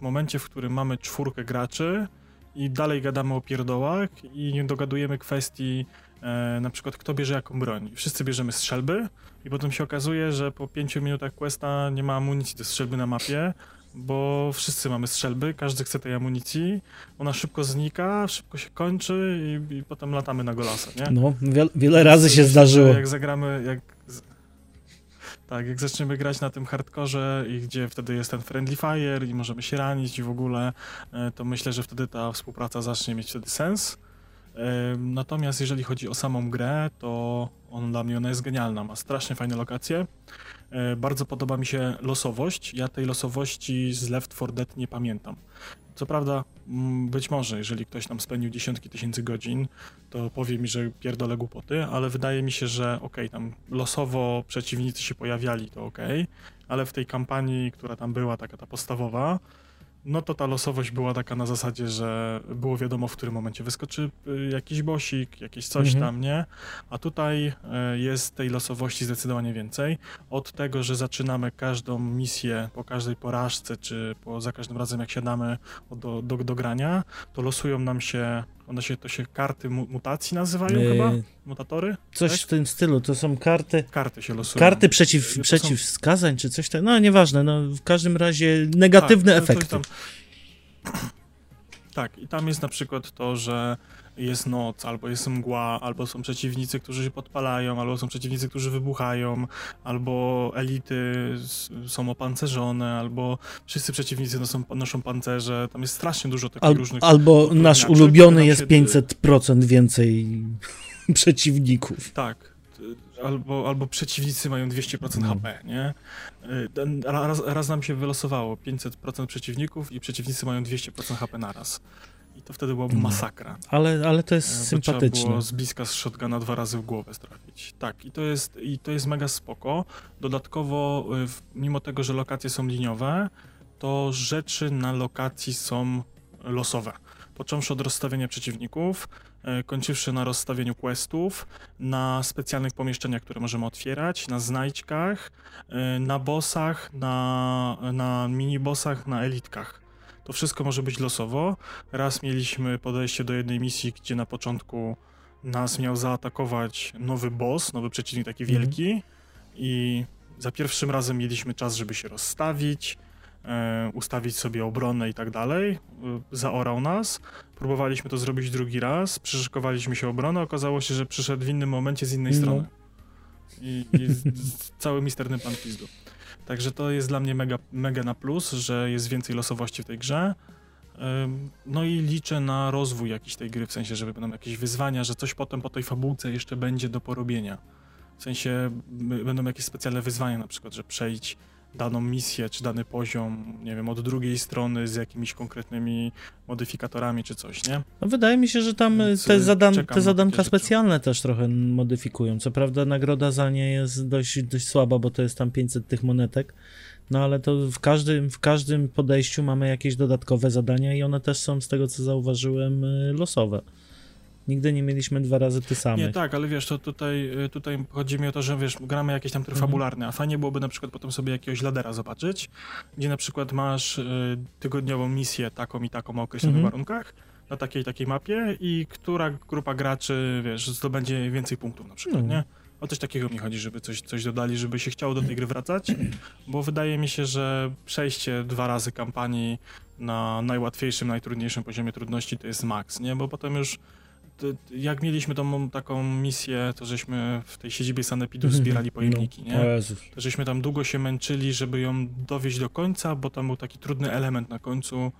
w momencie, w którym mamy czwórkę graczy i dalej gadamy o pierdołach i nie dogadujemy kwestii e, na przykład kto bierze jaką broń. Wszyscy bierzemy strzelby i potem się okazuje, że po pięciu minutach questa nie ma amunicji do strzelby na mapie, bo wszyscy mamy strzelby, każdy chce tej amunicji, ona szybko znika, szybko się kończy i, i potem latamy na golasa, nie? No, wiele, wiele razy się zdarzyło. Jak zagramy, jak... Tak, jak zaczniemy grać na tym hardkorze i gdzie wtedy jest ten friendly fire i możemy się ranić i w ogóle, e, to myślę, że wtedy ta współpraca zacznie mieć wtedy sens. Natomiast jeżeli chodzi o samą grę, to on dla mnie ona jest genialna, ma strasznie fajne lokacje. E, bardzo podoba mi się losowość. Ja tej losowości z Left 4 Dead nie pamiętam. Co prawda, mm, być może, jeżeli ktoś tam spędził dziesiątki tysięcy godzin, to powie mi, że pierdolę głupoty, ale wydaje mi się, że okej, okay, tam losowo przeciwnicy się pojawiali, to okej, okay, ale w tej kampanii, która tam była, taka ta podstawowa, no to ta losowość była taka na zasadzie, że było wiadomo, w którym momencie wyskoczy y, jakiś bosik, jakieś coś mhm. tam, nie? A tutaj y, jest tej losowości zdecydowanie więcej. Od tego, że zaczynamy każdą misję po każdej porażce, czy po, za każdym razem jak siadamy do, do, do grania, to losują nam się one się, to się karty mutacji nazywają yy, chyba? Mutatory? Coś tak? w tym stylu, to są karty... Karty się losują. Karty przeciw, przeciwwskazań, są... czy coś tak, no nieważne, no w każdym razie negatywne tak, efekty. Tam... Tak, i tam jest na przykład to, że jest noc, albo jest mgła, albo są przeciwnicy, którzy się podpalają, albo są przeciwnicy, którzy wybuchają, albo elity są opancerzone, albo wszyscy przeciwnicy noszą, noszą pancerze. Tam jest strasznie dużo takich Al, różnych... Albo nasz ulubiony jest 500% więcej przeciwników. Tak. Albo, albo przeciwnicy mają 200% no. HP, nie? Raz, raz nam się wylosowało 500% przeciwników i przeciwnicy mają 200% HP naraz. I to wtedy byłaby mhm. masakra. Ale, ale to jest e, sympatyczne. Trzeba było z bliska z shotguna dwa razy w głowę trafić. Tak, i to jest, i to jest mega spoko. Dodatkowo, e, mimo tego, że lokacje są liniowe, to rzeczy na lokacji są losowe. Począwszy od rozstawienia przeciwników, e, kończywszy na rozstawieniu questów, na specjalnych pomieszczeniach, które możemy otwierać, na znajdźkach, na bossach, na, na mini-bossach, na elitkach. To wszystko może być losowo. Raz mieliśmy podejście do jednej misji, gdzie na początku nas miał zaatakować nowy boss, nowy przeciwnik taki mhm. wielki i za pierwszym razem mieliśmy czas, żeby się rozstawić, e, ustawić sobie obronę i tak dalej. E, zaorał nas. Próbowaliśmy to zrobić drugi raz, przyszykowaliśmy się obronę, okazało się, że przyszedł w innym momencie z innej no. strony. I, i z, z cały misterny pan pizdu. Także to jest dla mnie mega, mega na plus, że jest więcej losowości w tej grze. No i liczę na rozwój jakiś tej gry, w sensie, że będą jakieś wyzwania, że coś potem po tej fabułce jeszcze będzie do porobienia. W sensie będą jakieś specjalne wyzwania, na przykład, że przejdź daną misję czy dany poziom, nie wiem, od drugiej strony z jakimiś konkretnymi modyfikatorami czy coś, nie? No wydaje mi się, że tam Więc te, zadan te zadanka specjalne też trochę modyfikują. Co prawda nagroda za nie jest dość, dość słaba, bo to jest tam 500 tych monetek, no ale to w każdym, w każdym podejściu mamy jakieś dodatkowe zadania i one też są, z tego co zauważyłem, y, losowe. Nigdy nie mieliśmy dwa razy ty samych. Nie, tak, ale wiesz, to tutaj, y, tutaj chodzi mi o to, że wiesz, gramy jakieś tam tryb mhm. a fajnie byłoby na przykład potem sobie jakiegoś ladera zobaczyć, gdzie na przykład masz y, tygodniową misję taką i taką o określonych mhm. warunkach, na takiej takiej mapie i która grupa graczy, wiesz, zdobędzie więcej punktów na przykład, mhm. nie? O coś takiego mi chodzi, żeby coś, coś dodali, żeby się chciało do tej gry wracać, bo wydaje mi się, że przejście dwa razy kampanii na najłatwiejszym, najtrudniejszym poziomie trudności to jest maks, nie? Bo potem już jak mieliśmy tą taką misję, to żeśmy w tej siedzibie Sanepidu mhm. zbierali pojemniki, no. nie? To żeśmy tam długo się męczyli, żeby ją dowieść do końca, bo tam był taki trudny element na końcu,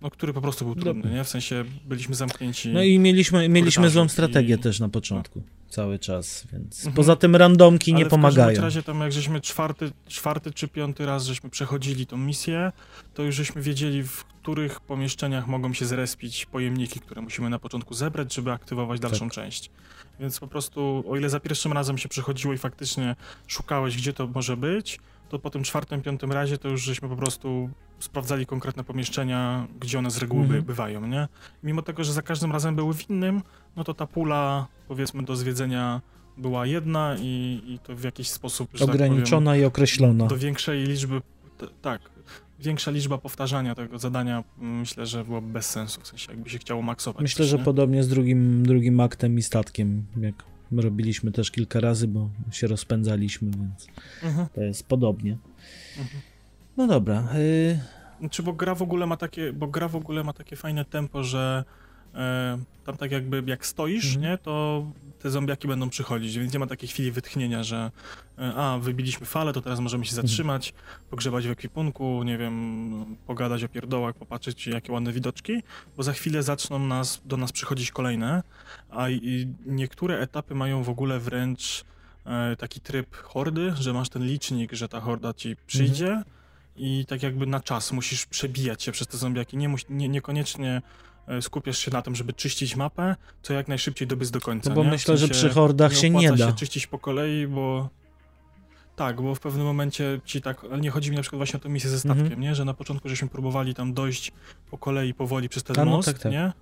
no, który po prostu był trudny, nie? W sensie byliśmy zamknięci. No i mieliśmy, mieliśmy złą strategię i... też na początku, cały czas, więc mhm. poza tym randomki Ale nie pomagają. w razie tam jak żeśmy czwarty, czwarty czy piąty raz żeśmy przechodzili tą misję, to już żeśmy wiedzieli w których pomieszczeniach mogą się zrespić pojemniki, które musimy na początku zebrać, żeby aktywować dalszą tak. część. Więc po prostu, o ile za pierwszym razem się przychodziło i faktycznie szukałeś, gdzie to może być, to po tym czwartym, piątym razie to już żeśmy po prostu sprawdzali konkretne pomieszczenia, gdzie one z reguły mhm. bywają, nie? Mimo tego, że za każdym razem były w innym, no to ta pula, powiedzmy, do zwiedzenia była jedna i, i to w jakiś sposób... Tak Ograniczona tak powiem, i określona. Do większej liczby, tak, większa liczba powtarzania tego zadania mm, myślę, że byłoby bez sensu, w sensie jakby się chciało maksować. Myślę, że nie? podobnie z drugim, drugim aktem i statkiem, jak robiliśmy też kilka razy, bo się rozpędzaliśmy, więc mhm. to jest podobnie. Mhm. No dobra. Y... Znaczy, bo gra w ogóle ma takie, bo gra w ogóle ma takie fajne tempo, że tam tak jakby jak stoisz, Mhm. nie, to te zombiaki będą przychodzić, więc nie ma takiej chwili wytchnienia, że e, a, wybiliśmy falę, to teraz możemy się zatrzymać, pogrzebać w ekwipunku, nie wiem, pogadać o pierdołach, popatrzeć jakie ładne widoczki, bo za chwilę zaczną nas, do nas przychodzić kolejne, a niektóre etapy mają w ogóle wręcz e, taki tryb hordy, że masz ten licznik, że ta horda ci przyjdzie i tak jakby na czas musisz przebijać się przez te zombiaki, nie, nie, niekoniecznie e, skupiasz się na tym, żeby czyścić mapę, co jak najszybciej dobiec do końca. No bo nie? W myślę, że sensie przy hordach się nie da. się czyścić po kolei, bo tak, bo w pewnym momencie ci tak, ale nie chodzi mi na przykład właśnie o tę misję ze statkiem, Mhm. nie? Że na początku żeśmy próbowali tam dojść po kolei powoli przez ten A, no most, tak, tak. nie?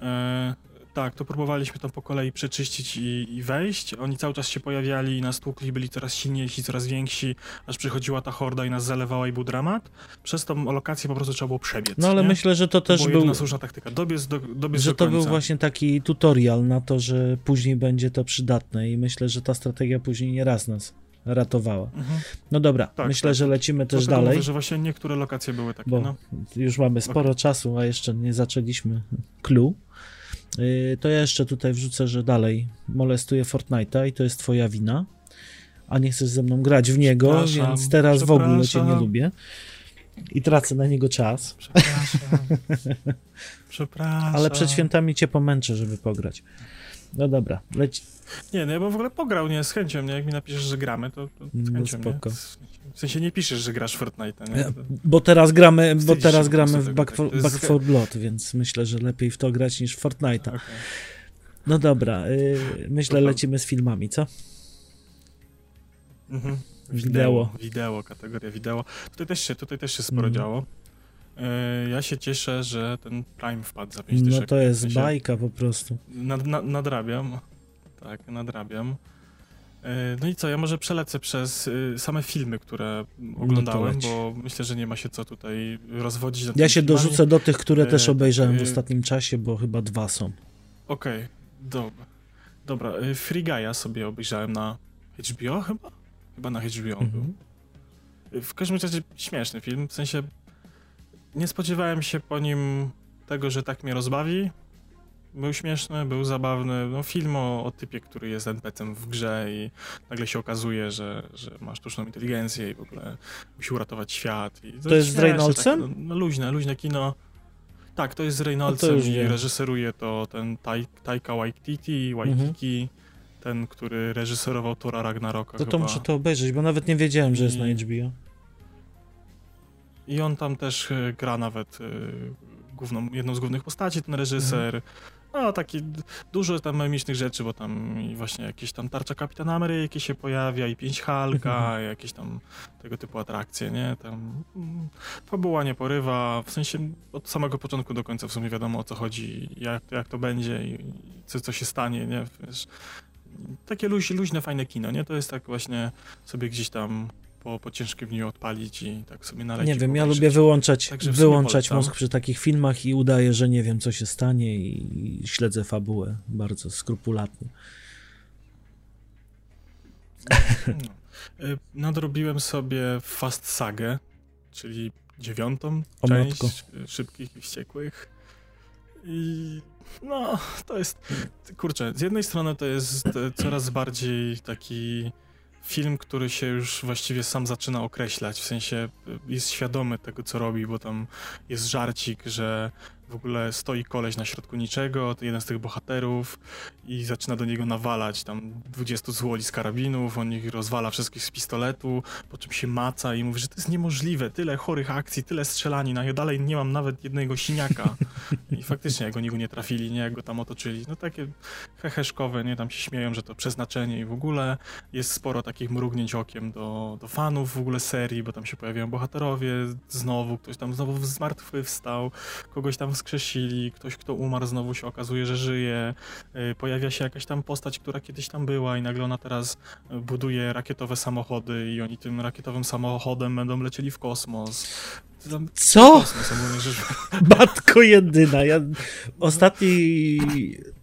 E, tak, to próbowaliśmy tam po kolei przeczyścić i, i wejść. Oni cały czas się pojawiali i nas tłukli, byli coraz silniejsi, coraz więksi, aż przychodziła ta horda i nas zalewała i był dramat. Przez tą lokację po prostu trzeba było przebiec. No ale nie? myślę, że to to też była był, słuszna taktyka. Dobiec do, dobiec że do to był właśnie taki tutorial na to, że później będzie to przydatne i myślę, że ta strategia później nie raz nas ratowała. Mhm. No dobra, Tak, myślę, tak. że lecimy też dalej, Mówię, że właśnie niektóre lokacje były takie, bo no. już mamy sporo czasu, a jeszcze nie zaczęliśmy clue. Yy, To ja jeszcze tutaj wrzucę, że dalej molestuję Fortnite'a i to jest twoja wina, a nie chcesz ze mną grać w niego, więc teraz w ogóle cię nie lubię i tracę na niego czas, Przepraszam. Przepraszam. ale przed świętami cię pomęczę, żeby pograć. No dobra, leć, Nie, no ja bym w ogóle pograł, nie, z chęcią, nie? Jak mi napiszesz, że gramy, to, to z No chęcią, spoko. nie? W sensie nie piszesz, że grasz w Fortnite'a, nie? To- Bo teraz gramy, bo teraz gramy w Back tak. for, To jest Back zhe- 4 Blood, więc myślę, że lepiej w to grać niż w Fortnite'a. okej. No dobra, yy, myślę lecimy z filmami, co? Mhm. Wideo. Wideo, kategoria wideo. Tutaj też się, tutaj też się sporo Mhm. działo. E, Ja się cieszę, że ten Prime wpadł za 5 No dyszek. to W jest sensie bajka po prostu. Nad, na, nadrabiam. Tak, nadrabiam. E, No i co, ja może przelecę przez y, same filmy, które oglądałem, leć. bo myślę, że nie ma się co tutaj rozwodzić. Ja się filmami. dorzucę do tych, które też E, obejrzałem w e, ostatnim czasie, bo chyba dwa są. Okej, dobra. Dobra, y, Free Guy'a sobie obejrzałem na HBO chyba? Chyba na HBO był. Mhm. Y, W każdym razie śmieszny film, w sensie nie spodziewałem się po nim tego, że tak mnie rozbawi. Był śmieszny, był zabawny. No, film o, o typie, który jest NPC-em w grze i nagle się okazuje, że, że ma sztuczną inteligencję i w ogóle musi uratować świat. I To jest z śmieszne, Reynoldsem? Tak, no, luźne, luźne kino. Tak, to jest z Reynoldsem No i reżyseruje to ten Tai, Taika Waititi, Waititi, ten, który reżyserował Tora Ragnaroka To to chyba. muszę to obejrzeć, bo nawet nie wiedziałem, że jest na I- HBO. I on tam też e, gra nawet e, główną, jedną z głównych postaci, ten reżyser. No, taki dużo tam memicznych rzeczy, bo tam i właśnie jakieś tam tarcza Kapitana Ameryki się pojawia i pięć Halka, jakieś tam tego typu atrakcje, nie? Tam mm, fabuła nie porywa, w sensie od samego początku do końca w sumie wiadomo o co chodzi, jak, jak to będzie i, co, co się stanie, nie? Wiesz, takie luź, luźne, fajne kino, nie? To jest tak właśnie sobie gdzieś tam po, po ciężkim dniu odpalić i tak sobie nalecić. Nie wiem, ja lubię wyłączać, Także sumie wyłączać mózg przy takich filmach i udaję, że nie wiem, co się stanie i śledzę fabułę bardzo skrupulatnie. No. Y, Nadrobiłem sobie Fast Sagę, czyli dziewiątą O część matko. y, Szybkich i Wściekłych. I no, to jest, kurczę, z jednej strony to jest e, coraz bardziej taki film, który się już właściwie sam zaczyna określać, w sensie y, jest świadomy tego, co robi, bo tam jest żarcik, że w ogóle stoi koleś na środku niczego, to jeden z tych bohaterów i zaczyna do niego nawalać tam 20 złoli z karabinów, on ich rozwala wszystkich z pistoletu, po czym się maca i mówi, że to jest niemożliwe, tyle chorych akcji, tyle strzelanin, a ja dalej nie mam nawet jednego siniaka. I faktycznie, jak oni go nie trafili, nie, jak go tam otoczyli, no takie heheszkowe, nie, tam się śmieją, że to przeznaczenie i w ogóle jest sporo takich mrugnięć okiem do, do fanów w ogóle serii, bo tam się pojawiają bohaterowie znowu, ktoś tam znowu zmartwychwstał, kogoś tam wskrzesili, ktoś, kto umarł, znowu się okazuje, że żyje, y, pojawia się jakaś tam postać, która kiedyś tam była i nagle ona teraz y, buduje rakietowe samochody i oni tym rakietowym samochodem będą lecieli w kosmos. Tam Co? Matko jedyna. Ja ostatni,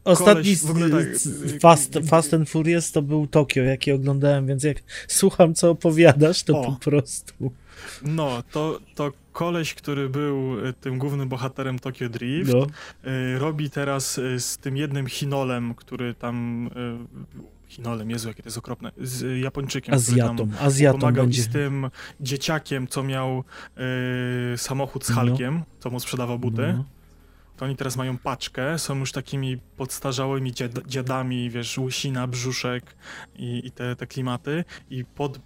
ostatni koleś, tak, Fast, Fast and Furious to był Tokio, jaki oglądałem, więc jak słucham, co opowiadasz, to o. po prostu... No, to, to koleś, który był y, tym głównym bohaterem Tokyo Drift, no. y, robi teraz y, z tym jednym Chinolem, który tam... Chinolem, Jezu, jakie to jest okropne, z Japończykiem, Azjatą, który tam Azjatą pomagał będzie. z tym dzieciakiem, co miał y, samochód z Halkiem, no. co mu sprzedawał buty. No to oni teraz mają paczkę, są już takimi podstarzałymi dziad dziadami, wiesz, łysina, brzuszek i, i te, te klimaty i pod y,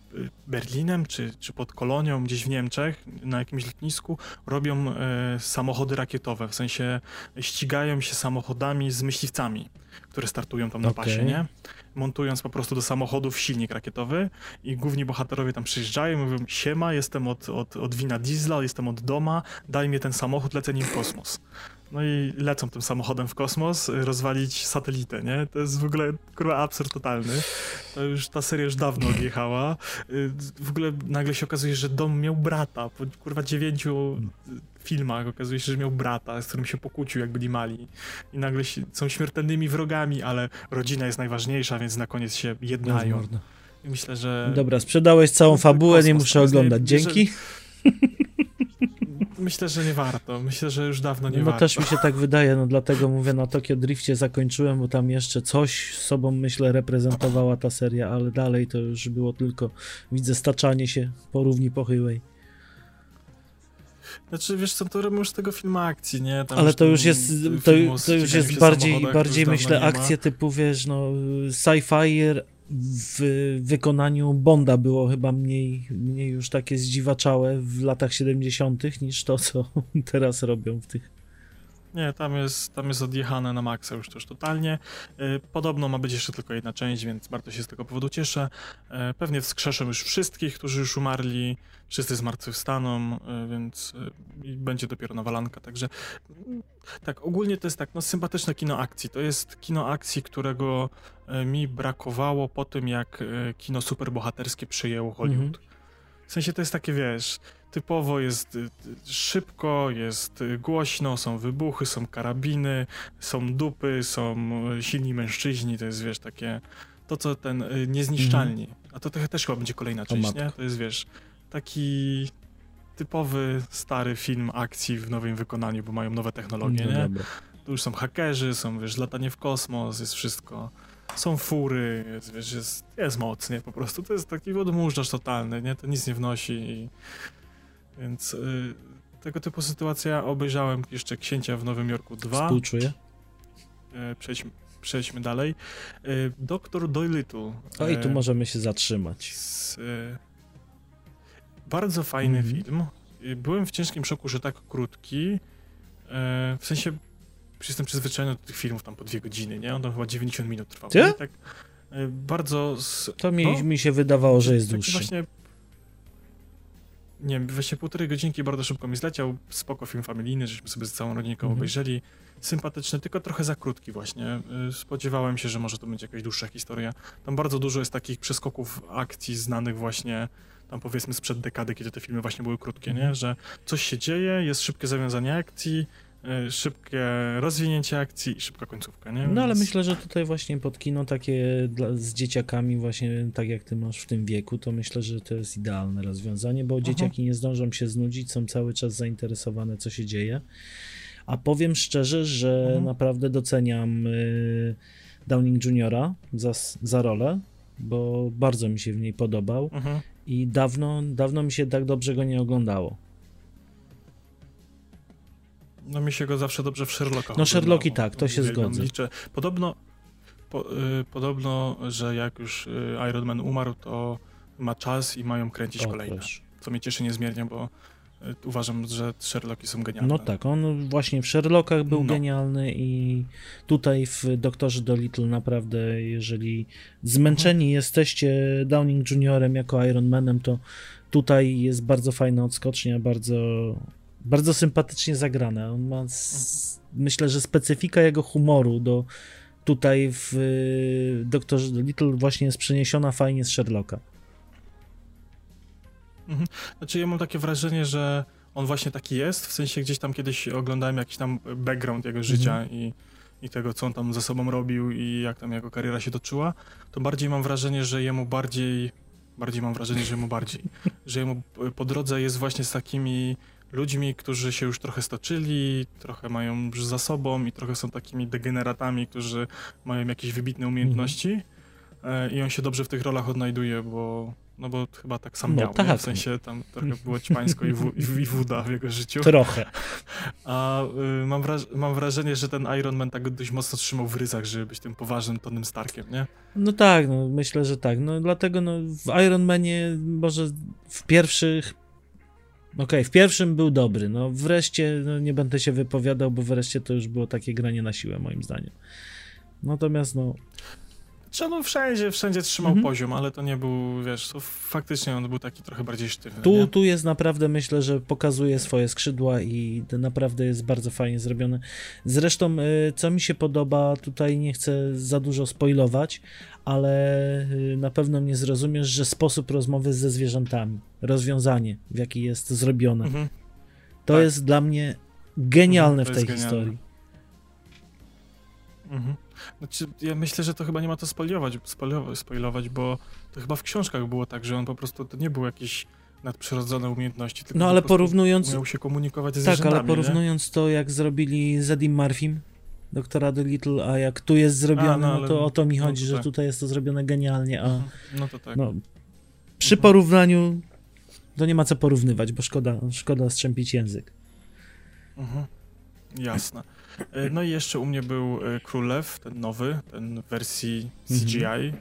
Berlinem czy, czy pod Kolonią gdzieś w Niemczech na jakimś lotnisku robią e, samochody rakietowe, w sensie ścigają się samochodami z myśliwcami, które startują tam na okay. pasie, nie? Montując po prostu do samochodów silnik rakietowy i główni bohaterowie tam przyjeżdżają i mówią siema, jestem od, od, od wina diesla, jestem od doma, daj mi ten samochód, lecę nim w kosmos. No i lecą tym samochodem w kosmos, rozwalić satelitę, nie? To jest w ogóle kurwa absurd totalny. To już ta seria już dawno odjechała. Y, w ogóle nagle się okazuje, że dom miał brata. Po kurwa dziewięciu filmach okazuje się, że miał brata, z którym się pokłócił, jak byli mali. I nagle są śmiertelnymi wrogami, ale rodzina jest najważniejsza, więc na koniec się jednają. I myślę, że... Dobra, sprzedałeś całą fabułę, nie muszę oglądać. Dzięki. Myślę, że nie warto. Myślę, że już dawno nie no, warto. też mi się tak wydaje, no dlatego mówię, na Tokio Drifcie zakończyłem, bo tam jeszcze coś sobą, myślę, reprezentowała ta seria, ale dalej to już było tylko, widzę, staczanie się po równi pochyłej. Znaczy, wiesz co, to robią już z tego filmu akcji, nie? Tam Ale to już jest, to, to już jest bardziej, bardziej myślę, akcje typu, wiesz, no, sci-fi w wykonaniu Bonda było chyba mniej, mniej już takie zdziwaczałe w latach 70. niż to, co teraz robią w tych. Nie, tam jest, tam jest odjechane na maksa już też totalnie. Y, podobno ma być jeszcze tylko jedna część, więc bardzo się z tego powodu cieszę. Y, pewnie wskrzeszą już wszystkich, którzy już umarli. Wszyscy zmartwychwstaną, y, więc będzie dopiero nawalanka. Także tak, ogólnie to jest tak, no sympatyczne kino akcji. To jest kino akcji, którego mi brakowało po tym, jak kino superbohaterskie przyjęło Hollywood. Mhm. W sensie to jest takie, wiesz, typowo jest y, szybko, jest głośno, są wybuchy, są karabiny, są dupy, są silni mężczyźni, to jest, wiesz, takie, to co ten y, niezniszczalni. Mhm. A to też chyba będzie kolejna część, nie? To jest, wiesz, taki typowy, stary film akcji w nowym wykonaniu, bo mają nowe technologie, no, nie? Dobra. Tu już są hakerzy, są, wiesz, latanie w kosmos, jest wszystko są fury, jest, wiesz, jest, jest mocnie po prostu. To jest taki odmurzacz totalny, nie? To nic nie wnosi i... Więc y, tego typu sytuacja obejrzałem jeszcze Księcia w Nowym Jorku 2. Współczuję. Y, przejdźmy, przejdźmy dalej. Y, Doktor Dolittle. O i tu y, możemy się zatrzymać. Z, y, bardzo fajny mm film. Y, byłem w ciężkim szoku, że tak krótki. w sensie jestem przyzwyczajony do tych filmów tam po dwie godziny, nie? On tam chyba 90 minut trwał. Tak, bardzo... To mi, no, mi się wydawało, że jest dłuższy. Właśnie, nie wiem, właśnie półtorej godzinki bardzo szybko mi zleciał. Spoko film familijny, żeśmy sobie z całą rodzinką mhm. obejrzeli. Sympatyczny, tylko trochę za krótki właśnie. E, spodziewałem się, że może to będzie jakaś dłuższa historia. Tam bardzo dużo jest takich przeskoków akcji znanych właśnie tam powiedzmy sprzed dekady, kiedy te filmy właśnie były krótkie, nie? Mhm. Że coś się dzieje, jest szybkie zawiązanie akcji, szybkie rozwinięcie akcji i szybka końcówka, nie? No ale myślę, że tutaj właśnie pod kino takie dla, z dzieciakami właśnie tak jak ty masz w tym wieku, to myślę, że to jest idealne rozwiązanie, bo Aha. dzieciaki nie zdążą się znudzić, są cały czas zainteresowane, co się dzieje. A powiem szczerze, że Aha. naprawdę doceniam y, Downing Juniora za, za rolę, bo bardzo mi się w niej podobał Aha. i dawno, dawno mi się tak dobrze go nie oglądało. No mi się go zawsze dobrze w Sherlocka No Sherlocki tak, to się zgodzę. Liczę. Podobno, po, y, podobno, że jak już y, Iron Man umarł, to ma czas i mają kręcić o, kolejne. Proszę. Co mnie cieszy niezmiernie, bo y, uważam, że Sherlocki są genialne. No tak, on właśnie w Sherlockach był no. genialny i tutaj w Doktorze Dolittle naprawdę, jeżeli zmęczeni mhm. jesteście Downing Juniorem jako Iron Manem, to tutaj jest bardzo fajna odskocznia, bardzo bardzo sympatycznie zagrane. On ma, myślę, że specyfika jego humoru do tutaj w y, Doktorze Little właśnie jest przeniesiona fajnie z Sherlocka. Mhm. Znaczy ja mam takie wrażenie, że on właśnie taki jest, w sensie gdzieś tam kiedyś oglądałem jakiś tam background jego życia mhm. i i tego, co on tam ze sobą robił i jak tam jego kariera się toczyła, to bardziej mam wrażenie, że jemu bardziej, bardziej mam wrażenie, że jemu bardziej, że jemu po drodze jest właśnie z takimi ludźmi, którzy się już trochę stoczyli, trochę mają już za sobą i trochę są takimi degeneratami, którzy mają jakieś wybitne umiejętności mhm. i on się dobrze w tych rolach odnajduje, bo no bo chyba tak sam no, miał, tak. w sensie tam trochę było ćpańsko i, w, i, i wuda w jego życiu. Trochę. A y, mam, wraż mam wrażenie, że ten Iron Man tak dość mocno trzymał w ryzach, żeby być tym poważnym Tonym Starkiem, nie? No tak, no, myślę, że tak. No dlatego no, w Iron Manie może w pierwszych Okej, okay, w pierwszym był dobry, no wreszcie no, nie będę się wypowiadał, bo wreszcie to już było takie granie na siłę moim zdaniem. Natomiast no czy on wszędzie, wszędzie trzymał mhm. poziom, ale to nie był, wiesz, to faktycznie on był taki trochę bardziej sztywny. Tu, tu jest naprawdę, myślę, że pokazuje swoje skrzydła i naprawdę jest bardzo fajnie zrobione. Zresztą, y, co mi się podoba, tutaj nie chcę za dużo spoilować, ale y, na pewno mnie zrozumiesz, że sposób rozmowy ze zwierzętami, rozwiązanie, w jaki jest zrobione, mhm. to tak. jest dla mnie genialne mhm, w tej historii. Mhm. Znaczy, ja myślę, że to chyba nie ma to spoilować, spoilować, spoilować, bo to chyba w książkach było tak, że on po prostu, to nie był jakiś nadprzyrodzone umiejętności, tylko no, ale porównując, miał się komunikować z Tak, ale porównując nie? to, jak zrobili z Edim Murphym, doktora Dolittle, a jak tu jest zrobione, a, no, no, to o to mi no chodzi, no to że tak. tutaj jest to zrobione genialnie, a mhm. no to tak. No, przy mhm. porównaniu to nie ma co porównywać, bo szkoda, szkoda strzępić język. Mhm. Jasne. E, no i jeszcze u mnie był e, Królew, ten nowy, ten w wersji CGI. Mhm.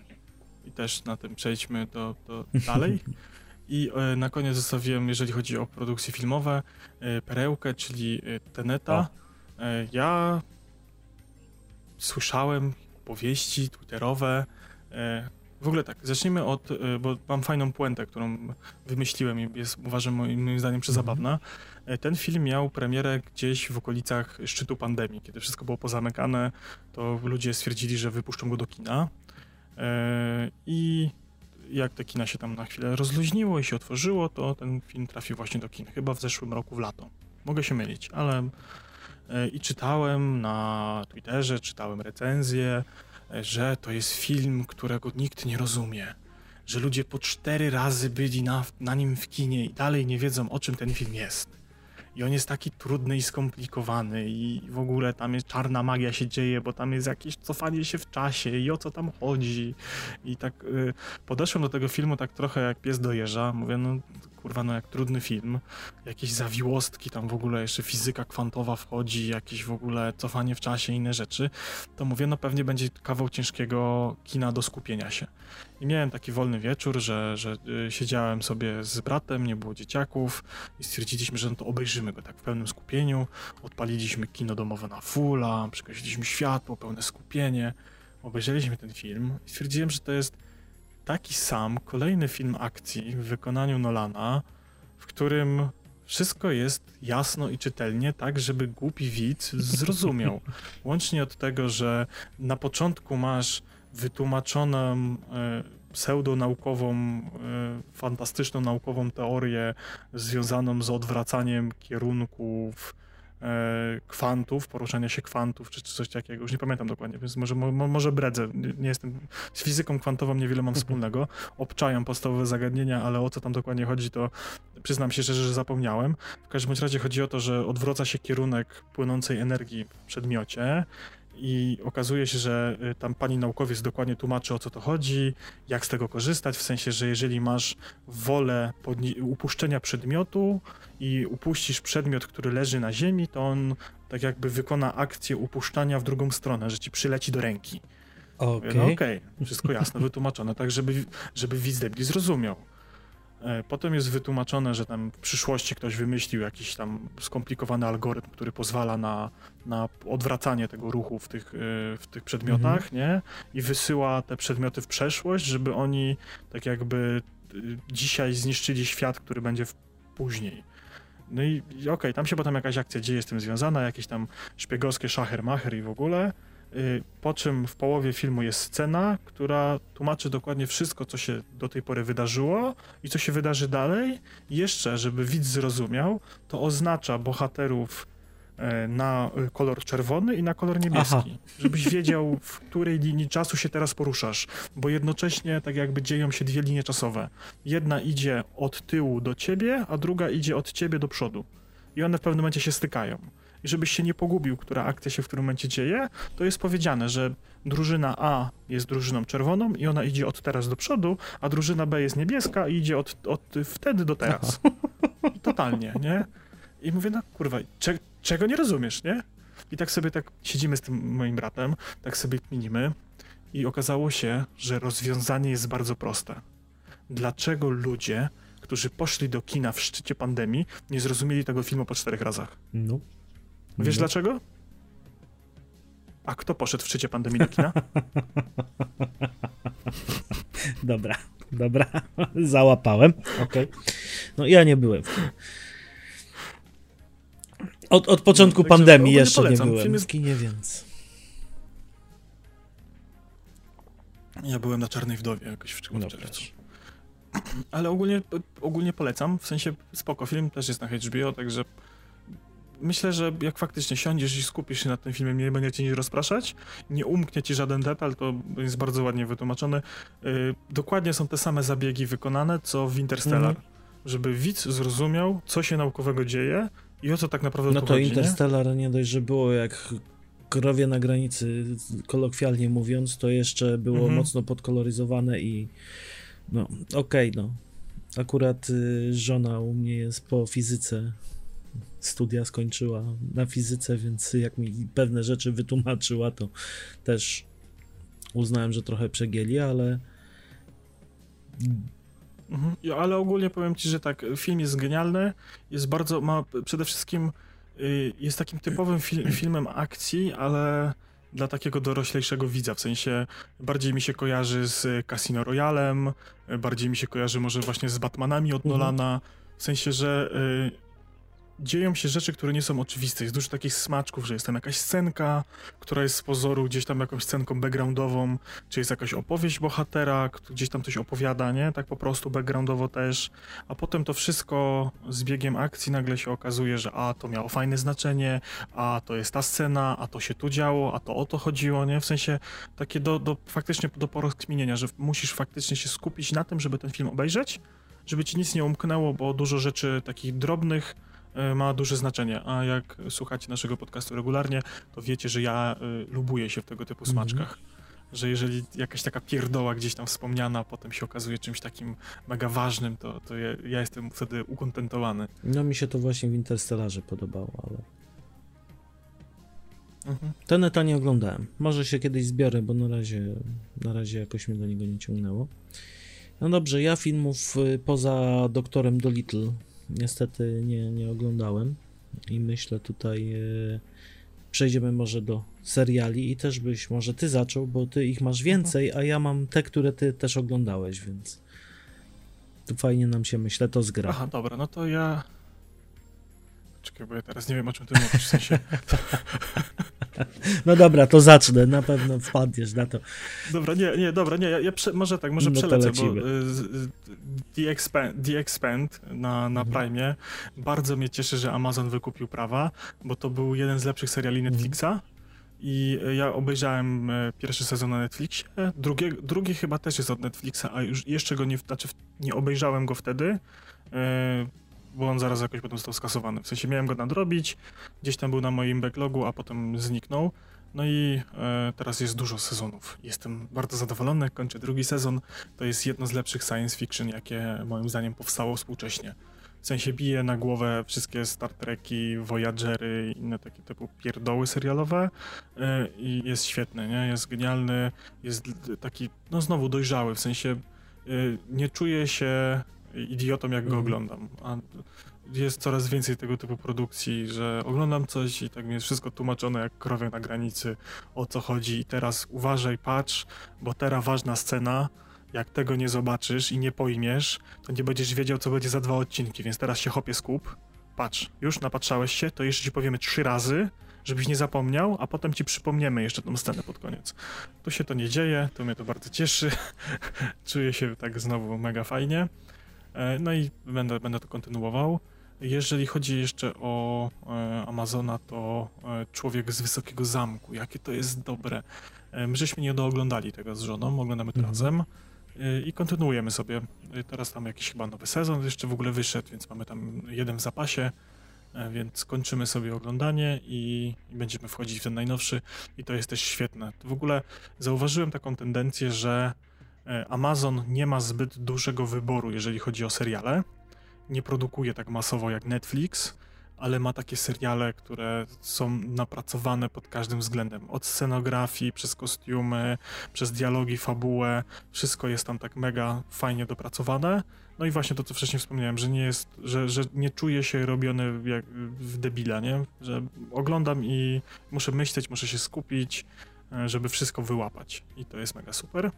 I też na tym przejdźmy do, do dalej. I e, na koniec zostawiłem, jeżeli chodzi o produkcje filmowe, perełkę, czyli Teneta. O. Ja słyszałem powieści twitterowe. W ogóle tak, zacznijmy od, bo mam fajną puentę, którą wymyśliłem i jest uważam moim zdaniem przezabawna. E, ten film miał premierę gdzieś w okolicach szczytu pandemii, kiedy wszystko było pozamykane, to ludzie stwierdzili, że wypuszczą go do kina. E, I jak te kina się tam na chwilę rozluźniło i się otworzyło, to ten film trafił właśnie do kin, chyba w zeszłym roku w lato. Mogę się mylić, ale e, i czytałem na Twitterze, czytałem recenzję, że to jest film, którego nikt nie rozumie. Że ludzie po cztery razy byli na, na nim w kinie i dalej nie wiedzą, o czym ten film jest. I on jest taki trudny i skomplikowany i w ogóle tam jest czarna magia się dzieje, bo tam jest jakieś cofanie się w czasie i o co tam chodzi. I tak y, podeszłem do tego filmu tak trochę jak pies dojeżdża. Mówię, no kurwa, no jak trudny film. Jakieś zawiłostki, tam w ogóle jeszcze fizyka kwantowa wchodzi, jakieś w ogóle cofanie w czasie, inne rzeczy. To mówię, no pewnie będzie kawał ciężkiego kina do skupienia się. I miałem taki wolny wieczór, że, że y, siedziałem sobie z bratem, nie było dzieciaków i stwierdziliśmy, że no to obejrzymy go tak w pełnym skupieniu. Odpaliliśmy kino domowe na fulla, przygasiliśmy światło, pełne skupienie. Obejrzeliśmy ten film i stwierdziłem, że to jest taki sam kolejny film akcji w wykonaniu Nolana, w którym wszystko jest jasno i czytelnie, tak, żeby głupi widz zrozumiał. Łącznie od tego, że na początku masz wytłumaczoną e, pseudonaukową, e, fantastyczną naukową teorię związaną z odwracaniem kierunków kwantów, poruszania się kwantów, czy, czy coś takiego, już nie pamiętam dokładnie, więc może, mo, może bredzę, nie, nie, jestem, z fizyką kwantową niewiele mam mhm. wspólnego, obczajam podstawowe zagadnienia, ale o co tam dokładnie chodzi, to przyznam się szczerze, że zapomniałem. W każdym razie chodzi o to, że odwraca się kierunek płynącej energii w przedmiocie, i okazuje się, że y, tam pani naukowiec dokładnie tłumaczy o co to chodzi, jak z tego korzystać, w sensie, że jeżeli masz wolę upuszczenia przedmiotu i upuścisz przedmiot, który leży na ziemi, to on tak jakby wykona akcję upuszczania w drugą stronę, że ci przyleci do ręki. Okej. Okay. No okay, wszystko jasne, wytłumaczone, tak żeby, żeby widz debli zrozumiał. E, potem jest wytłumaczone, że tam w przyszłości ktoś wymyślił jakiś tam skomplikowany algorytm, który pozwala na, na odwracanie tego ruchu w tych, e, w tych przedmiotach, mhm. nie? I wysyła te przedmioty w przeszłość, żeby oni tak jakby e, dzisiaj zniszczyli świat, który będzie później. No i okej, okay, tam się potem jakaś akcja dzieje z tym związana, jakieś tam szpiegowskie szacher-macher i w ogóle, po czym w połowie filmu jest scena, która tłumaczy dokładnie wszystko, co się do tej pory wydarzyło i co się wydarzy dalej. Jeszcze, żeby widz zrozumiał, to oznacza bohaterów e, na kolor czerwony i na kolor niebieski. Aha. Żebyś wiedział, w której linii czasu się teraz poruszasz. Bo jednocześnie tak jakby dzieją się dwie linie czasowe. Jedna idzie od tyłu do ciebie, a druga idzie od ciebie do przodu. I one w pewnym momencie się stykają. I żebyś się nie pogubił, która akcja się w którym momencie dzieje, to jest powiedziane, że drużyna A jest drużyną czerwoną i ona idzie od teraz do przodu, a drużyna B jest niebieska i idzie od, od wtedy do teraz. Totalnie, nie? I mówię, no kurwa, cze czego nie rozumiesz, nie? I tak sobie tak siedzimy z tym moim bratem, tak sobie kminimy i okazało się, że rozwiązanie jest bardzo proste. Dlaczego ludzie, którzy poszli do kina w szczycie pandemii, nie zrozumieli tego filmu po czterech razach? No. Wiesz no. dlaczego? A kto poszedł w szczycie pandemii do kina? dobra, dobra. Załapałem. Okej. Okay. No ja nie byłem. Od, od początku no, pandemii jeszcze nie byłem jest... w kinie, więc... Ja byłem na Czarnej Wdowie jakoś w, w czerwcu. Ale ogólnie, ogólnie polecam, w sensie spoko, film też jest na HBO, także myślę, że jak faktycznie siądziesz i skupisz się na tym filmie, nie będzie cię nic rozpraszać, nie umknie ci żaden detal, to jest bardzo ładnie wytłumaczone. Yy, dokładnie są te same zabiegi wykonane, co w Interstellar. Mhm. Żeby widz zrozumiał, co się naukowego dzieje i o co tak naprawdę No to chodzi, Interstellar nie? nie dość, że było jak krowie na granicy, kolokwialnie mówiąc, to jeszcze było mhm. mocno podkoloryzowane i no, okej, okay, no. Akurat y, żona u mnie jest po fizyce studia skończyła na fizyce, więc jak mi pewne rzeczy wytłumaczyła, to też uznałem, że trochę przegieli, ale. Mhm. ale ogólnie powiem ci, że tak, film jest genialny, jest bardzo, ma przede wszystkim, y, jest takim typowym fil filmem akcji, ale dla takiego doroślejszego widza, w sensie bardziej mi się kojarzy z Casino Royalem, bardziej mi się kojarzy może właśnie z Batmanami od mhm. Nolana, w sensie, że y, dzieją się rzeczy, które nie są oczywiste. Jest dużo takich smaczków, że jest tam jakaś scenka, która jest z pozoru gdzieś tam jakąś scenką backgroundową, czy jest jakaś opowieść bohatera, gdzieś tam coś opowiada, nie? Tak po prostu backgroundowo też. A potem to wszystko z biegiem akcji nagle się okazuje, że a, to miało fajne znaczenie, a to jest ta scena, a to się tu działo, a to o to chodziło, nie? W sensie takie do, do faktycznie do porozkminienia, że musisz faktycznie się skupić na tym, żeby ten film obejrzeć, żeby ci nic nie umknęło, bo dużo rzeczy takich drobnych ma duże znaczenie. A jak słuchacie naszego podcastu regularnie, to wiecie, że ja y, lubuję się w tego typu mhm. smaczkach. Mm -hmm. Że jeżeli jakaś taka pierdoła gdzieś tam wspomniana, potem się okazuje czymś takim mega ważnym, to, to ja, ja jestem wtedy ukontentowany. No mi się to właśnie w Interstellarze podobało, ale... Mhm. Teneta nie oglądałem. Może się kiedyś zbiorę, bo na razie, na razie jakoś mnie do niego nie ciągnęło. No dobrze, ja filmów y, poza Doktorem Dolittle niestety nie, nie oglądałem i myślę tutaj e, przejdziemy może do seriali i też byś może ty zaczął, bo ty ich masz więcej, a ja mam te, które ty też oglądałeś, więc tu fajnie nam się myślę to zgra. Aha, dobra, no to ja Czekaj, bo ja teraz nie wiem, o czym ty mówisz, w sensie... No dobra, to zacznę, na pewno wpadniesz na to. Dobra, nie, nie, dobra, nie, ja, ja prze, może tak, może no przelecę, bo y, The, Expand, The Expand na, na mhm. Prime bardzo mnie cieszy, że Amazon wykupił prawa, bo to był jeden z lepszych seriali mhm. Netflixa. Mhm. I ja obejrzałem e, pierwszy sezon na Netflixie, drugie, drugi chyba też jest od Netflixa, a już jeszcze go nie, znaczy nie obejrzałem go wtedy, bo on zaraz jakoś potem został skasowany. W sensie miałem go nadrobić, gdzieś tam był na moim backlogu, a potem zniknął. No i e, teraz jest dużo sezonów. Jestem bardzo zadowolony, kończę drugi sezon. To jest jedno z lepszych science fiction, jakie moim zdaniem powstało współcześnie. W sensie bije na głowę wszystkie Star Treki, Voyagery i inne takie typu pierdoły serialowe e, i jest świetny, nie? Jest genialny, jest taki, no znowu dojrzały, w sensie e, nie czuję się idiotą, jak go mhm. oglądam. A jest coraz więcej tego typu produkcji, że oglądam coś i tak mi jest wszystko tłumaczone jak krowie na granicy, o co chodzi i teraz uważaj, patrz, bo teraz ważna scena, jak tego nie zobaczysz i nie pojmiesz, to nie będziesz wiedział, co będzie za dwa odcinki, więc teraz się hopie skup, patrz, już napatrzałeś się, to jeszcze ci powiemy trzy razy, żebyś nie zapomniał, a potem ci przypomniemy jeszcze tą scenę pod koniec. Tu się to nie dzieje, to mnie to bardzo cieszy, czuję się tak znowu mega fajnie. E, no i będę, będę to kontynuował. Jeżeli chodzi jeszcze o e, Amazona, to e, Człowiek z Wysokiego Zamku, jakie to jest dobre. My żeśmy nie dooglądali tego z żoną, oglądamy to Mhm. razem i kontynuujemy sobie. Teraz tam jakiś chyba nowy sezon jeszcze w ogóle wyszedł, więc mamy tam jeden w zapasie, więc kończymy sobie oglądanie i, i będziemy wchodzić w ten najnowszy i to jest też świetne. W ogóle zauważyłem taką tendencję, że Amazon nie ma zbyt dużego wyboru, jeżeli chodzi o seriale. Nie produkuje tak masowo jak Netflix, ale ma takie seriale, które są napracowane pod każdym względem. Od scenografii, przez kostiumy, przez dialogi, fabułę. Wszystko jest tam tak mega fajnie dopracowane. No i właśnie to, co wcześniej wspomniałem, że nie jest, że, że nie czuję się robiony jak w debila, nie? Że oglądam i muszę myśleć, muszę się skupić, e, żeby wszystko wyłapać. I to jest mega super.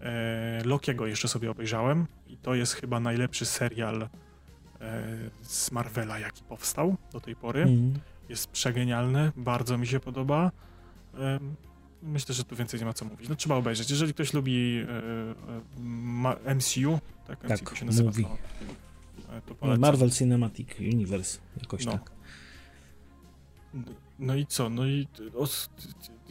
E, Lokiego jeszcze sobie obejrzałem i to jest chyba najlepszy serial e, z Marvela, jaki powstał do tej pory. Mhm. Jest przegenialny, bardzo mi się podoba. Em, Myślę, że tu więcej nie ma co mówić. No trzeba obejrzeć. Jeżeli ktoś lubi e, e, MCU, tak, Tak, MCU się nazywa, mówi. to, e, polecam. Marvel Cinematic Universe, jakoś No. tak. No i co? No i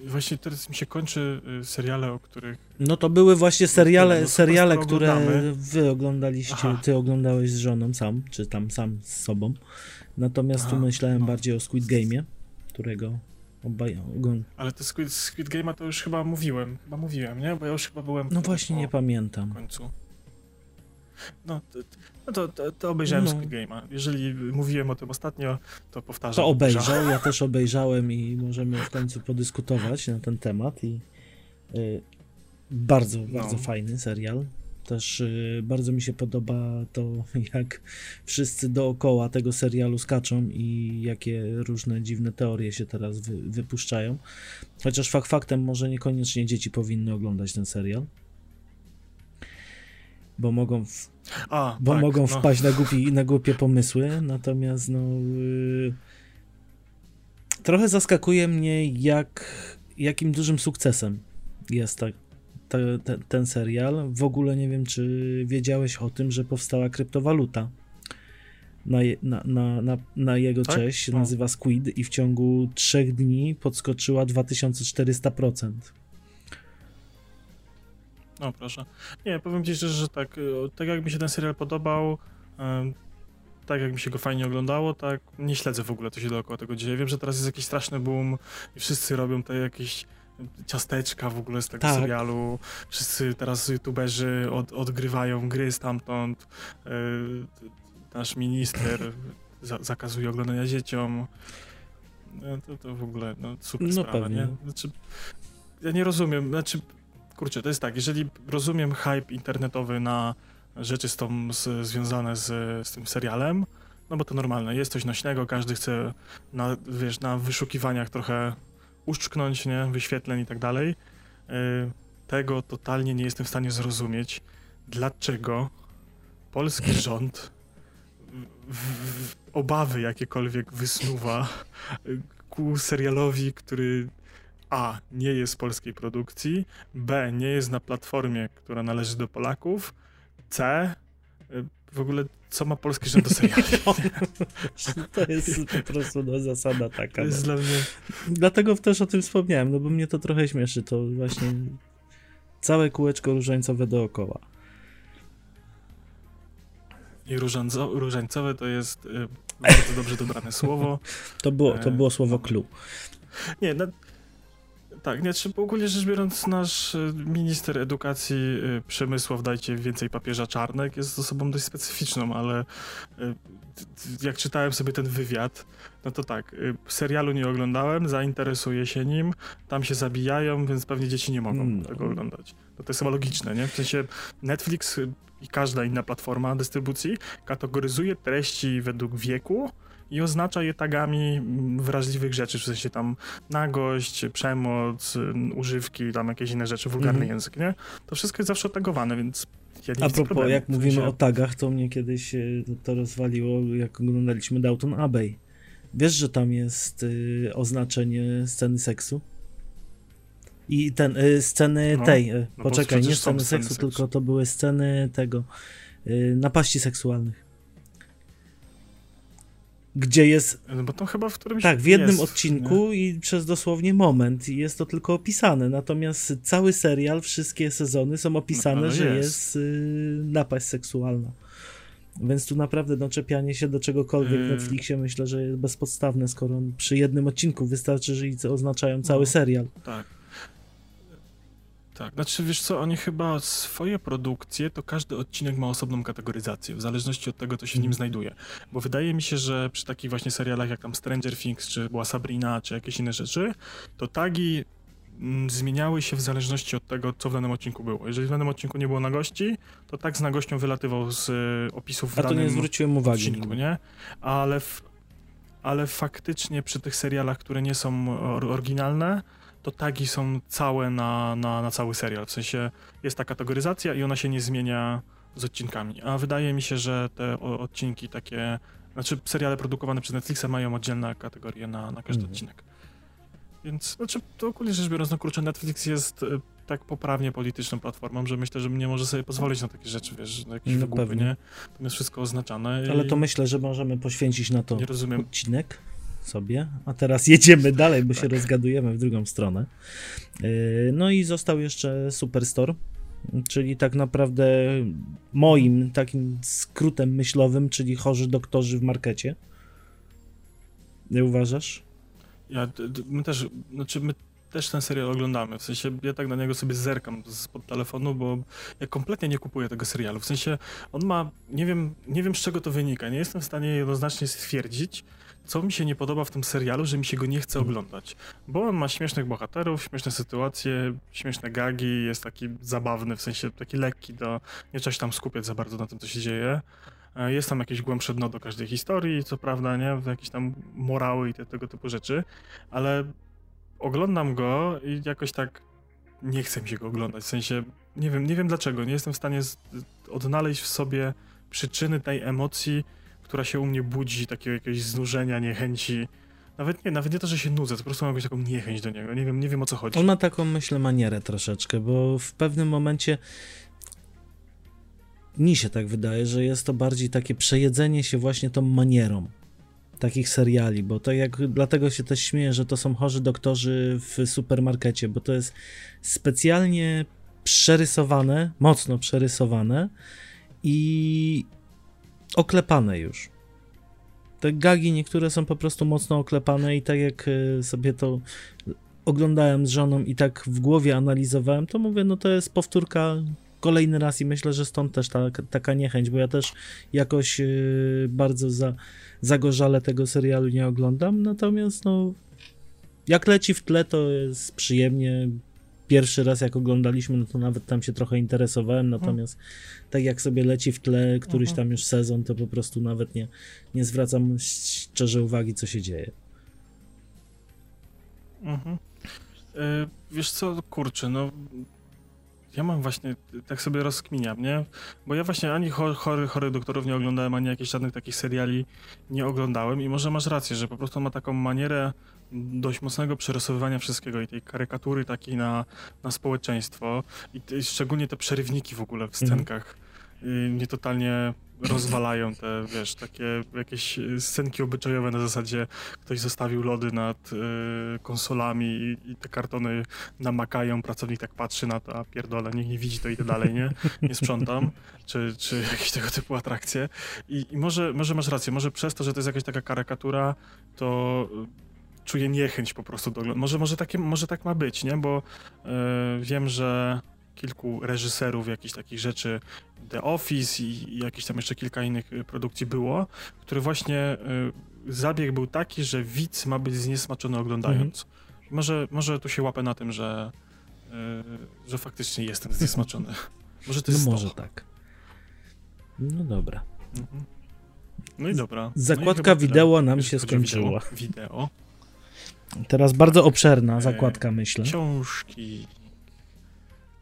właśnie teraz mi się kończy y, seriale, o których No to były właśnie seriale, seriale które wy oglądaliście, Aha. ty oglądałeś z żoną sam, czy tam sam z sobą. Natomiast tu Aha, myślałem no. bardziej o Squid Game'ie, którego obaj. Ale to Squid, Squid Game'a to już chyba mówiłem. Chyba mówiłem, nie? Bo ja już chyba byłem. No w- właśnie nie pamiętam. końcu. No, no to, to, to obejrzałem No. Squid Game'a. Jeżeli mówiłem o tym ostatnio, to powtarzam. To obejrzał, ja też obejrzałem i możemy w końcu podyskutować na ten temat i y, bardzo, bardzo No. fajny serial. Też y, bardzo mi się podoba to, jak wszyscy dookoła tego serialu skaczą i jakie różne dziwne teorie się teraz wy, wypuszczają. Chociaż fakt faktem może niekoniecznie dzieci powinny oglądać ten serial. Bo mogą w, A, bo tak, mogą no. wpaść na, głupi, na głupie pomysły, natomiast no y, trochę zaskakuje mnie jak, jakim dużym sukcesem jest ta, ta, te, ten serial. W ogóle nie wiem, czy wiedziałeś o tym, że powstała kryptowaluta na, je, na, na, na, na jego Tak? cześć, się No. nazywa Squid i w ciągu trzech dni podskoczyła 2400%. No proszę. Nie, powiem ci szczerze, że tak, y, tak jak mi się ten serial podobał, tak jak mi się go fajnie oglądało, tak nie śledzę w ogóle, co się dookoła tego dzieje. Wiem, że teraz jest jakiś straszny boom i wszyscy robią te jakieś ciasteczka w ogóle z tego Tak. serialu. Wszyscy teraz youtuberzy od, odgrywają gry stamtąd. Y, nasz minister za, zakazuje oglądania dzieciom. No, to, to w ogóle no, super No sprawa, pewnie. nie? Znaczy, ja nie rozumiem, znaczy kurczę, to jest tak, jeżeli rozumiem hype internetowy na rzeczy z tą, z, związane z, z tym serialem, no bo to normalne, jest coś nośnego, każdy chce na, wiesz, na wyszukiwaniach trochę uszczknąć, nie, wyświetleń i tak dalej. Yy, tego totalnie nie jestem w stanie zrozumieć, dlaczego polski rząd w, w, obawy jakiekolwiek wysnuwa y, ku serialowi, który a. nie jest polskiej produkcji, B. nie jest na platformie, która należy do Polaków, C. y, w ogóle co ma polski rząd do seriali? To jest po prostu no, zasada taka. No. dla mnie... Dlatego też o tym wspomniałem, no bo mnie to trochę śmieszy, to właśnie całe kółeczko różańcowe dookoła. I różańco, różańcowe to jest y, bardzo dobrze dobrane słowo. To było, to E, było słowo clue. Nie, no, tak, nie, trzeba ogólnie rzecz biorąc nasz y, minister edukacji y, Przemysław, dajcie więcej papieża czarnek, jest osobą dość specyficzną, ale y, jak czytałem sobie ten wywiad, no to tak, serialu nie oglądałem, zainteresuję się nim, tam się zabijają, więc pewnie dzieci nie mogą No. tego oglądać. No to jest chyba logiczne, nie? W sensie Netflix i każda inna platforma dystrybucji kategoryzuje treści według wieku i oznacza je tagami mm, wrażliwych rzeczy, w sensie tam nagość, przemoc, y, używki, tam jakieś inne rzeczy, wulgarny Mhm. język, nie? To wszystko jest zawsze otagowane, więc ja A propos, problemu. jak mówimy sensie- o tagach, to mnie kiedyś e, to rozwaliło, jak oglądaliśmy Downton Abbey. Wiesz, że tam jest y, oznaczenie sceny seksu? I ten, y, sceny No, tej, y, no poczekaj, nie przecież są sceny sceny seksu, seksu. tylko to były sceny tego, napaści seksualnych. Gdzie jest. No bo chyba w którymś. Tak, w jednym jest, odcinku nie? i przez dosłownie moment i jest to tylko opisane. Natomiast cały serial, wszystkie sezony są opisane, no, że jest, jest y, napaść seksualna. Więc tu naprawdę no, czepianie się do czegokolwiek w yy. Netflixie myślę, że jest bezpodstawne, skoro przy jednym odcinku wystarczy, że oznaczają cały no, serial. Tak. Tak, znaczy wiesz co, oni chyba swoje produkcje, to każdy odcinek ma osobną kategoryzację, w zależności od tego, co się w nim mhm. znajduje. Bo wydaje mi się, że przy takich właśnie serialach jak tam Stranger Things, czy była Sabrina, czy jakieś inne rzeczy, to tagi mm, zmieniały się w zależności od tego, co w danym odcinku było. Jeżeli w danym odcinku nie było nagości, to tak z nagością wylatywał z y, opisów w A to nie zwróciłem uwagi. Odcinku, nie? Ale, w, ale faktycznie przy tych serialach, które nie są oryginalne, to tagi są całe na, na, na cały serial. W sensie jest ta kategoryzacja i ona się nie zmienia z odcinkami. A wydaje mi się, że te odcinki takie, znaczy seriale produkowane przez Netflixa mają oddzielne kategorie na, na każdy mhm. odcinek. Więc, znaczy, to ogólnie rzecz biorąc, no kurczę, Netflix jest e, tak poprawnie polityczną platformą, że myślę, że nie może sobie pozwolić na takie rzeczy, wiesz, na jakieś no wygłupy, nie? To jest wszystko oznaczone. Ale to myślę, że możemy poświęcić na to odcinek sobie, a teraz jedziemy dalej, bo tak. się rozgadujemy w drugą stronę. Y, no i został jeszcze Superstore, czyli tak naprawdę moim takim skrótem myślowym, czyli chorzy doktorzy w markecie. Nie uważasz? Ja, my też, znaczy my też ten serial oglądamy. W sensie ja tak na niego sobie zerkam spod telefonu, bo ja kompletnie nie kupuję tego serialu. W sensie on ma, nie wiem, nie wiem z czego to wynika. Nie jestem w stanie jednoznacznie stwierdzić, co mi się nie podoba w tym serialu, że mi się go nie chce oglądać. Bo on ma śmiesznych bohaterów, śmieszne sytuacje, śmieszne gagi, jest taki zabawny, w sensie taki lekki, do nie trzeba się tam skupiać za bardzo na tym, co się dzieje. E, jest tam jakieś głębsze dno do każdej historii, co prawda, nie? Jakieś tam morały i te, tego typu rzeczy, ale oglądam go i jakoś tak nie chcę mi się go oglądać. W sensie, nie wiem, nie wiem dlaczego. Nie jestem w stanie odnaleźć w sobie przyczyny tej emocji, która się u mnie budzi, takiego jakiegoś znużenia, niechęci. Nawet nie, nawet nie to, że się nudzę, po prostu mam jakąś taką niechęć do niego. Nie wiem, nie wiem o co chodzi. On ma taką, myślę, manierę troszeczkę, bo w pewnym momencie mi się tak wydaje, że jest to bardziej takie przejedzenie się właśnie tą manierą takich seriali, bo to jak, dlatego się też śmieję, że to są chorzy doktorzy w supermarkecie, bo to jest specjalnie przerysowane, mocno przerysowane i oklepane już. Te gagi niektóre są po prostu mocno oklepane i tak jak e, sobie to oglądałem z żoną i tak w głowie analizowałem, to mówię, no to jest powtórka kolejny raz i myślę, że stąd też ta, taka niechęć, bo ja też jakoś yy, bardzo za, zagorzale tego serialu nie oglądam, natomiast no jak leci w tle, to jest przyjemnie, pierwszy raz jak oglądaliśmy, no to nawet tam się trochę interesowałem, mhm. natomiast hmm. tak jak sobie leci w tle któryś mhm. tam już sezon, to po prostu nawet nie, nie zwracam szczerze uwagi, co się dzieje. Mhm. E, wiesz co, kurczę, no ja mam właśnie, tak sobie rozkminiam, nie? Bo ja właśnie ani chory, chory doktorów nie oglądałem, ani jakichś żadnych takich seriali nie oglądałem i może masz rację, że po prostu ma taką manierę dość mocnego przerysowywania wszystkiego i tej karykatury takiej na, na społeczeństwo i te, szczególnie te przerywniki w ogóle w mhm. scenkach mm. mnie totalnie rozwalają te, wiesz, takie jakieś scenki obyczajowe na zasadzie ktoś zostawił lody nad y, konsolami i, i, te kartony namakają, pracownik tak patrzy na to, a pierdolę, niech nie widzi to idę dalej, nie? Nie sprzątam, czy, czy jakieś tego typu atrakcje. I, i może, może masz rację, może przez to, że to jest jakaś taka karykatura, to czuję niechęć po prostu do Może, może, takie, może tak ma być, nie? Bo yy, wiem, że kilku reżyserów jakichś takich rzeczy, The Office i, i jakieś tam jeszcze kilka innych y, produkcji było, który właśnie y, zabieg był taki, że widz ma być zniesmaczony oglądając. Mhm. Może, może tu się łapę na tym, że, że faktycznie jestem zniesmaczony. może to jest No może to. tak. No dobra. Mhm. No i dobra. Zakładka no i wideo nam się skończyła. Wideo. wideo. Teraz bardzo obszerna e, zakładka, myślę. Książki.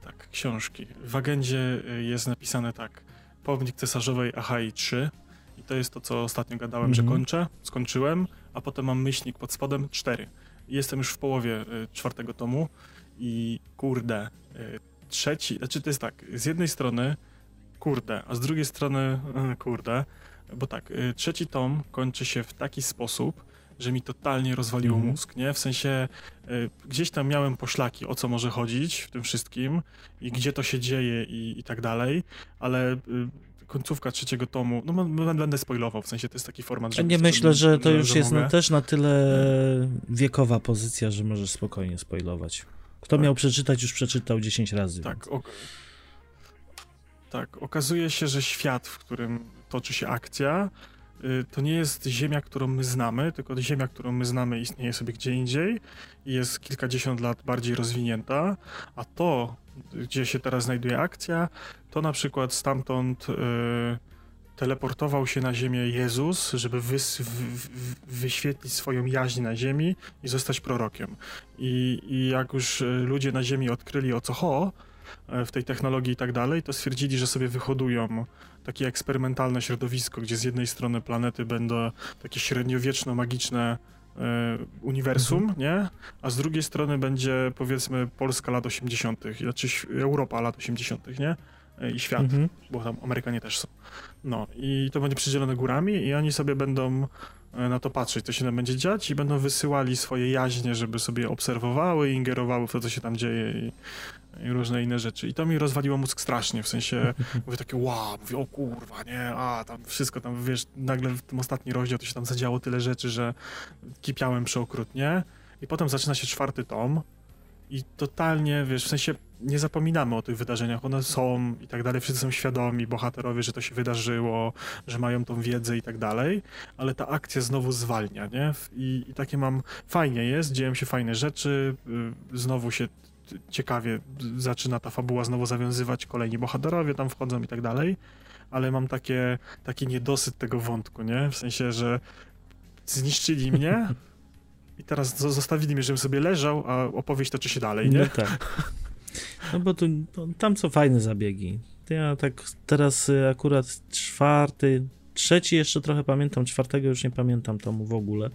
Tak, książki. W agendzie e, jest napisane tak. Pomnik cesarzowej Achai 3. I to jest to, co ostatnio gadałem, mm -hmm. że mhm. kończę. Skończyłem, a potem mam myślnik pod spodem 4. Jestem już w połowie y, czwartego tomu i kurde, trzeci, znaczy to jest tak, z jednej strony kurde, a z drugiej strony kurde, bo tak, trzeci tom kończy się w taki sposób, że mi totalnie rozwaliło Mhm. mózg, nie? W sensie y, gdzieś tam miałem poszlaki, o co może chodzić w tym wszystkim i gdzie to się dzieje i, i tak dalej, ale y, końcówka trzeciego tomu, no będę spoilował, w sensie to jest taki format, że... Nie myślę, że to już jest mogę. no, też na tyle wiekowa pozycja, że możesz spokojnie spoilować. Kto Tak. miał przeczytać, już przeczytał 10 razy. Tak, ok- tak, okazuje się, że świat, w którym toczy się akcja, to nie jest ziemia, którą my znamy, tylko ziemia, którą my znamy, istnieje sobie gdzie indziej i jest kilkadziesiąt lat bardziej rozwinięta, a to, gdzie się teraz znajduje akcja, to na przykład stamtąd y, teleportował się na ziemię Jezus, żeby wys, w, w, wyświetlić swoją jaźń na ziemi i zostać prorokiem. I, I jak już y, ludzie na ziemi odkryli o co ho, w tej technologii i tak dalej, to stwierdzili, że sobie wyhodują takie eksperymentalne środowisko, gdzie z jednej strony planety będą takie średniowieczno-magiczne e, uniwersum, nie? A z drugiej strony będzie powiedzmy Polska lat 80., znaczy Europa lat 80., nie? E, I świat, Mhm. bo tam Amerykanie też są. No i to będzie przydzielone górami i oni sobie będą e, na to patrzeć, co się tam będzie dziać i będą wysyłali swoje jaźnie, żeby sobie obserwowały ingerowały w to, co się tam dzieje i, i różne inne rzeczy. I to mi rozwaliło mózg strasznie, w sensie mówię takie wow, mówię o kurwa, nie, a tam wszystko tam, wiesz, nagle w tym ostatni rozdział to się tam zadziało tyle rzeczy, że kipiałem przeokrutnie i potem zaczyna się czwarty tom i totalnie, wiesz, w sensie nie zapominamy o tych wydarzeniach, one są i tak dalej, wszyscy są świadomi, bohaterowie, że to się wydarzyło, że mają tą wiedzę i tak dalej, ale ta akcja znowu zwalnia, nie? I, i takie mam, fajnie jest, dzieją się fajne rzeczy, y, znowu się ciekawie zaczyna ta fabuła znowu zawiązywać, kolejni bohaterowie tam wchodzą i tak dalej, ale mam takie, taki niedosyt tego wątku, nie? W sensie, że zniszczyli mnie i teraz zo- zostawili mnie, żebym sobie leżał, a opowieść toczy się dalej, nie? No tak. No bo tu, tam są fajne zabiegi. Ja tak teraz y, akurat czwarty, trzeci jeszcze trochę pamiętam, czwartego już nie pamiętam tomu w ogóle.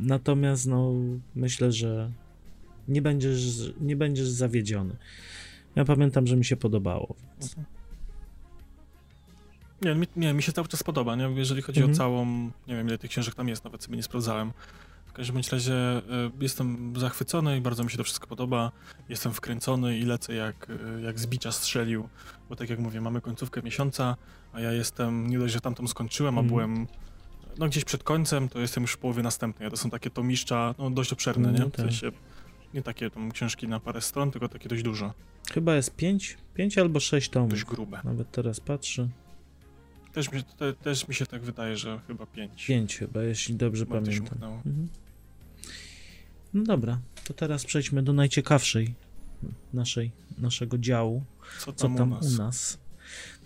Natomiast no myślę, że nie będziesz, nie będziesz zawiedziony. Ja pamiętam, że mi się podobało. więc- Nie, mi, nie, mi się cały czas podoba, nie? Jeżeli chodzi Mhm. o całą, nie wiem ile tych książek tam jest, nawet sobie nie sprawdzałem. W każdym bądź razie y, jestem zachwycony i bardzo mi się to wszystko podoba. Jestem wkręcony i lecę jak, y, jak z bicia strzelił, bo tak jak mówię, mamy końcówkę miesiąca, a ja jestem, nie dość, że tamtą skończyłem, a Mhm. byłem no gdzieś przed końcem, to jestem już w połowie następnej, to są takie tomiszcza, no dość obszerne, No nie? tak. W sensie, nie takie tam książki na parę stron, tylko takie dość duże, Chyba jest pięć, pięć albo sześć tomów. dość grube. Nawet teraz patrzę. Też mi, te, też mi się tak wydaje, że chyba pięć. Pięć chyba, jeśli dobrze Chyba pamiętam. Mhm. No dobra, to teraz przejdźmy do najciekawszej naszej, naszego działu. Co Co tam, tam u nas? u nas?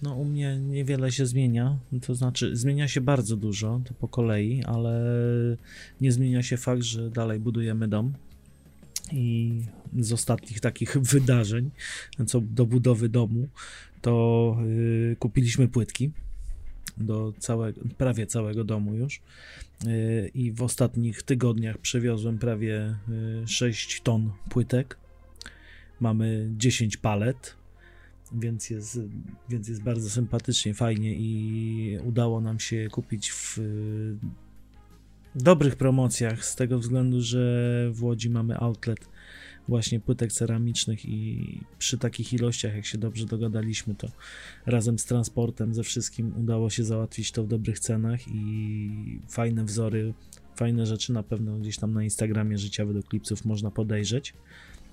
No u mnie niewiele się zmienia, to znaczy zmienia się bardzo dużo, to po kolei, ale nie zmienia się fakt, że dalej budujemy dom i z ostatnich takich wydarzeń, co do budowy domu, to y, kupiliśmy płytki do całego, prawie całego domu już y, i w ostatnich tygodniach przewiozłem prawie y, 6 ton płytek. Mamy 10 palet, więc jest, więc jest bardzo sympatycznie, fajnie i udało nam się kupić w y, dobrych promocjach z tego względu, że w Łodzi mamy outlet właśnie płytek ceramicznych i przy takich ilościach, jak się dobrze dogadaliśmy, to razem z transportem, ze wszystkim udało się załatwić to w dobrych cenach i fajne wzory, fajne rzeczy na pewno gdzieś tam na Instagramie Życiowy do Klipsów można podejrzeć.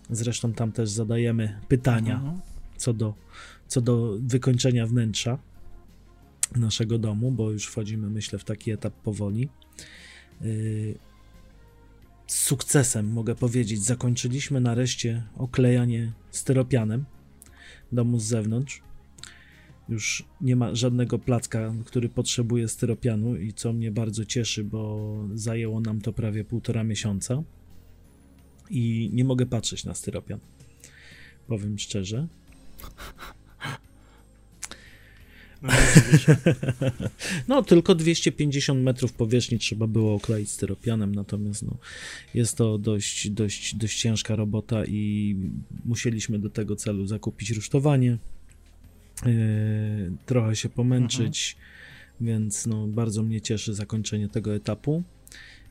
Zresztą tam też zadajemy pytania Mhm. co do, co do wykończenia wnętrza naszego domu, bo już wchodzimy, myślę, w taki etap powoli. Yy, Z sukcesem mogę powiedzieć, zakończyliśmy nareszcie oklejanie styropianem domu z zewnątrz. Już nie ma żadnego placka, który potrzebuje styropianu i co mnie bardzo cieszy, bo zajęło nam to prawie półtora miesiąca i nie mogę patrzeć na styropian. Powiem szczerze. No. No, tylko 250 metrów powierzchni trzeba było okleić styropianem, natomiast no, jest to dość, dość, dość ciężka robota i musieliśmy do tego celu zakupić rusztowanie, yy, trochę się pomęczyć, więc no, bardzo mnie cieszy zakończenie tego etapu.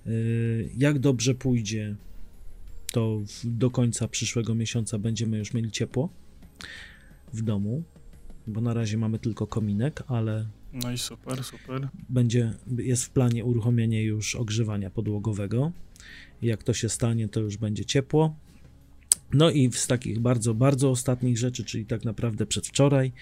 Y, jak dobrze pójdzie, to do końca przyszłego miesiąca będziemy już mieli ciepło w domu, bo na razie mamy tylko kominek, ale no i super, super. Będzie, jest w planie uruchomienie już ogrzewania podłogowego. Jak to się stanie, to już będzie ciepło. No i z takich bardzo, bardzo ostatnich rzeczy, czyli tak naprawdę przedwczoraj,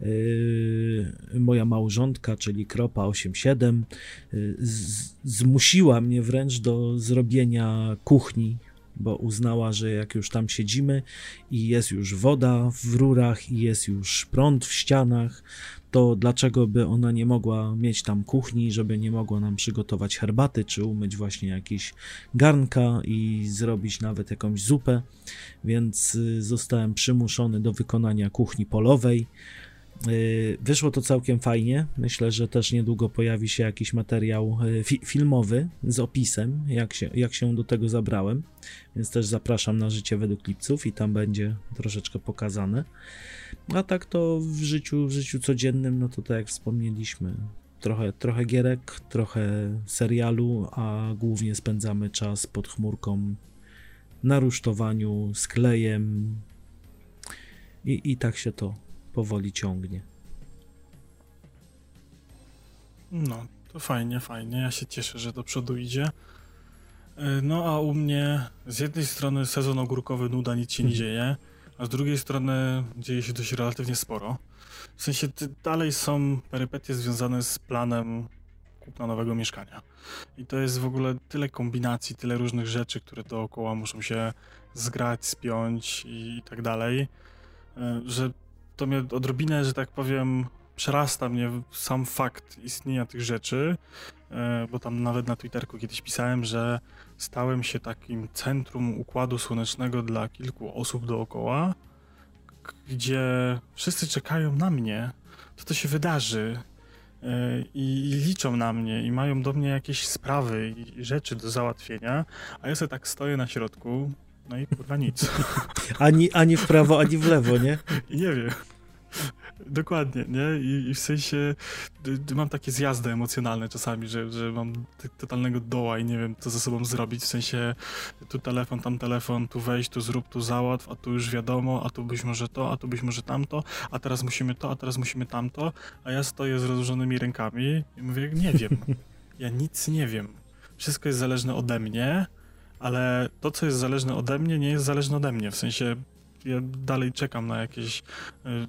yy, moja małżonka, czyli Kropa 87, yy, z, zmusiła mnie wręcz do zrobienia kuchni bo uznała, że jak już tam siedzimy i jest już woda w rurach i jest już prąd w ścianach, to dlaczego by ona nie mogła mieć tam kuchni, żeby nie mogła nam przygotować herbaty, czy umyć właśnie jakieś garnka i zrobić nawet jakąś zupę, więc y, zostałem przymuszony do wykonania kuchni polowej. Y, wyszło to całkiem fajnie. Myślę, że też niedługo pojawi się jakiś materiał y, fi filmowy z opisem, jak się, jak się do tego zabrałem. Więc też zapraszam na życie według klipców i tam będzie troszeczkę pokazane. A tak to w życiu, w życiu codziennym, no to tak jak wspomnieliśmy, trochę, trochę gierek, trochę serialu, a głównie spędzamy czas pod chmurką na rusztowaniu, z klejem i, i tak się to powoli ciągnie. No, to fajnie, fajnie. Ja się cieszę, że do przodu idzie. E, no a u mnie z jednej strony sezon ogórkowy nuda, nic się nie mhm. dzieje, a z drugiej strony dzieje się dość relatywnie sporo. W sensie dalej są perypetie związane z planem kupna nowego mieszkania. I to jest w ogóle tyle kombinacji, tyle różnych rzeczy, które dookoła muszą się zgrać, spiąć i, tak dalej, e, że to mnie odrobinę, że tak powiem, przerasta mnie sam fakt istnienia tych rzeczy, e, bo tam nawet na Twitterku kiedyś pisałem, że stałem się takim centrum układu słonecznego dla kilku osób dookoła, gdzie wszyscy czekają na mnie, co to się wydarzy e, i liczą na mnie i mają do mnie jakieś sprawy i rzeczy do załatwienia, a ja sobie tak stoję na środku, no i kurwa nic. Ani, ani w prawo, ani w lewo, nie? Nie wiem. Dokładnie, nie? I, I, w sensie mam takie zjazdy emocjonalne czasami, że, że mam totalnego doła i nie wiem, co ze sobą zrobić. W sensie tu telefon, tam telefon, tu wejść, tu zrób, tu załatw, a tu już wiadomo, a tu być może to, a tu być może tamto, a teraz musimy to, a teraz musimy tamto, a ja stoję z rozłożonymi rękami i mówię, nie wiem. Ja nic nie wiem. Wszystko jest zależne ode mnie, ale to, co jest zależne ode mnie, nie jest zależne ode mnie. W sensie ja dalej czekam na jakieś e,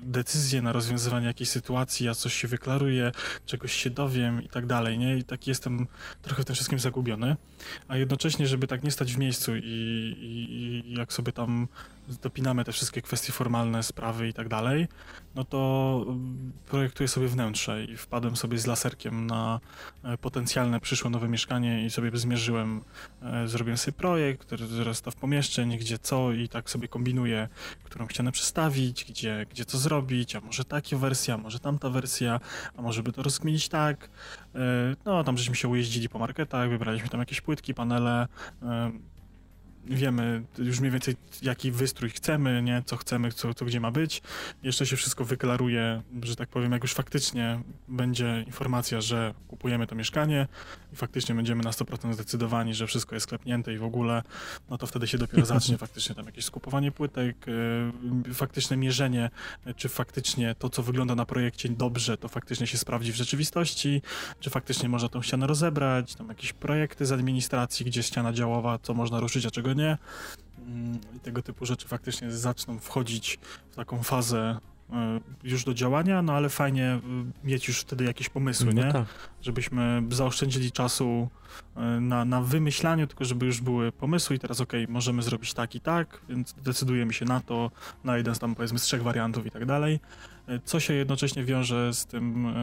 decyzje, na rozwiązywanie jakiejś sytuacji, ja coś się wyklaruję, czegoś się dowiem i tak dalej, nie? I tak jestem trochę w tym wszystkim zagubiony, a jednocześnie, żeby tak nie stać w miejscu i, i, i jak sobie tam dopinamy te wszystkie kwestie formalne, sprawy i tak dalej, no to mm, projektuję sobie wnętrze i wpadłem sobie z laserkiem na e, potencjalne przyszłe nowe mieszkanie i sobie zmierzyłem, e, zrobiłem sobie projekt, zestaw pomieszczeń, gdzie co i tak sobie kombinuję, którą ścianę przestawić, gdzie, gdzie co zrobić, a może taka wersja, a może tamta wersja, a może by to rozkminić tak. E, no, tam żeśmy się ujeździli po marketach, wybraliśmy tam jakieś płytki, panele, wiemy już mniej więcej jaki wystrój chcemy, nie, co chcemy, co, co gdzie ma być. Jeszcze się wszystko wyklaruje, że tak powiem, jak już faktycznie będzie informacja, że kupujemy to mieszkanie i faktycznie będziemy na 100% zdecydowani, że wszystko jest sklepnięte i w ogóle, no to wtedy się dopiero zacznie faktycznie tam jakieś skupowanie płytek, yy, faktyczne mierzenie, czy faktycznie to, co wygląda na projekcie dobrze, to faktycznie się sprawdzi w rzeczywistości, czy faktycznie można tą ścianę rozebrać, tam jakieś projekty z administracji, gdzie ściana działowa, co można ruszyć, a czego nie. Mm, I tego typu rzeczy faktycznie zaczną wchodzić w taką fazę e, już do działania, no ale fajnie e, mieć już wtedy jakieś pomysły, no nie? Tak. Żebyśmy zaoszczędzili czasu e, na, na wymyślaniu, tylko żeby już były pomysły i teraz okej, okay, możemy zrobić tak i tak, więc decydujemy się na to, na jeden z tam powiedzmy z trzech wariantów i tak dalej co się jednocześnie wiąże z tym, e,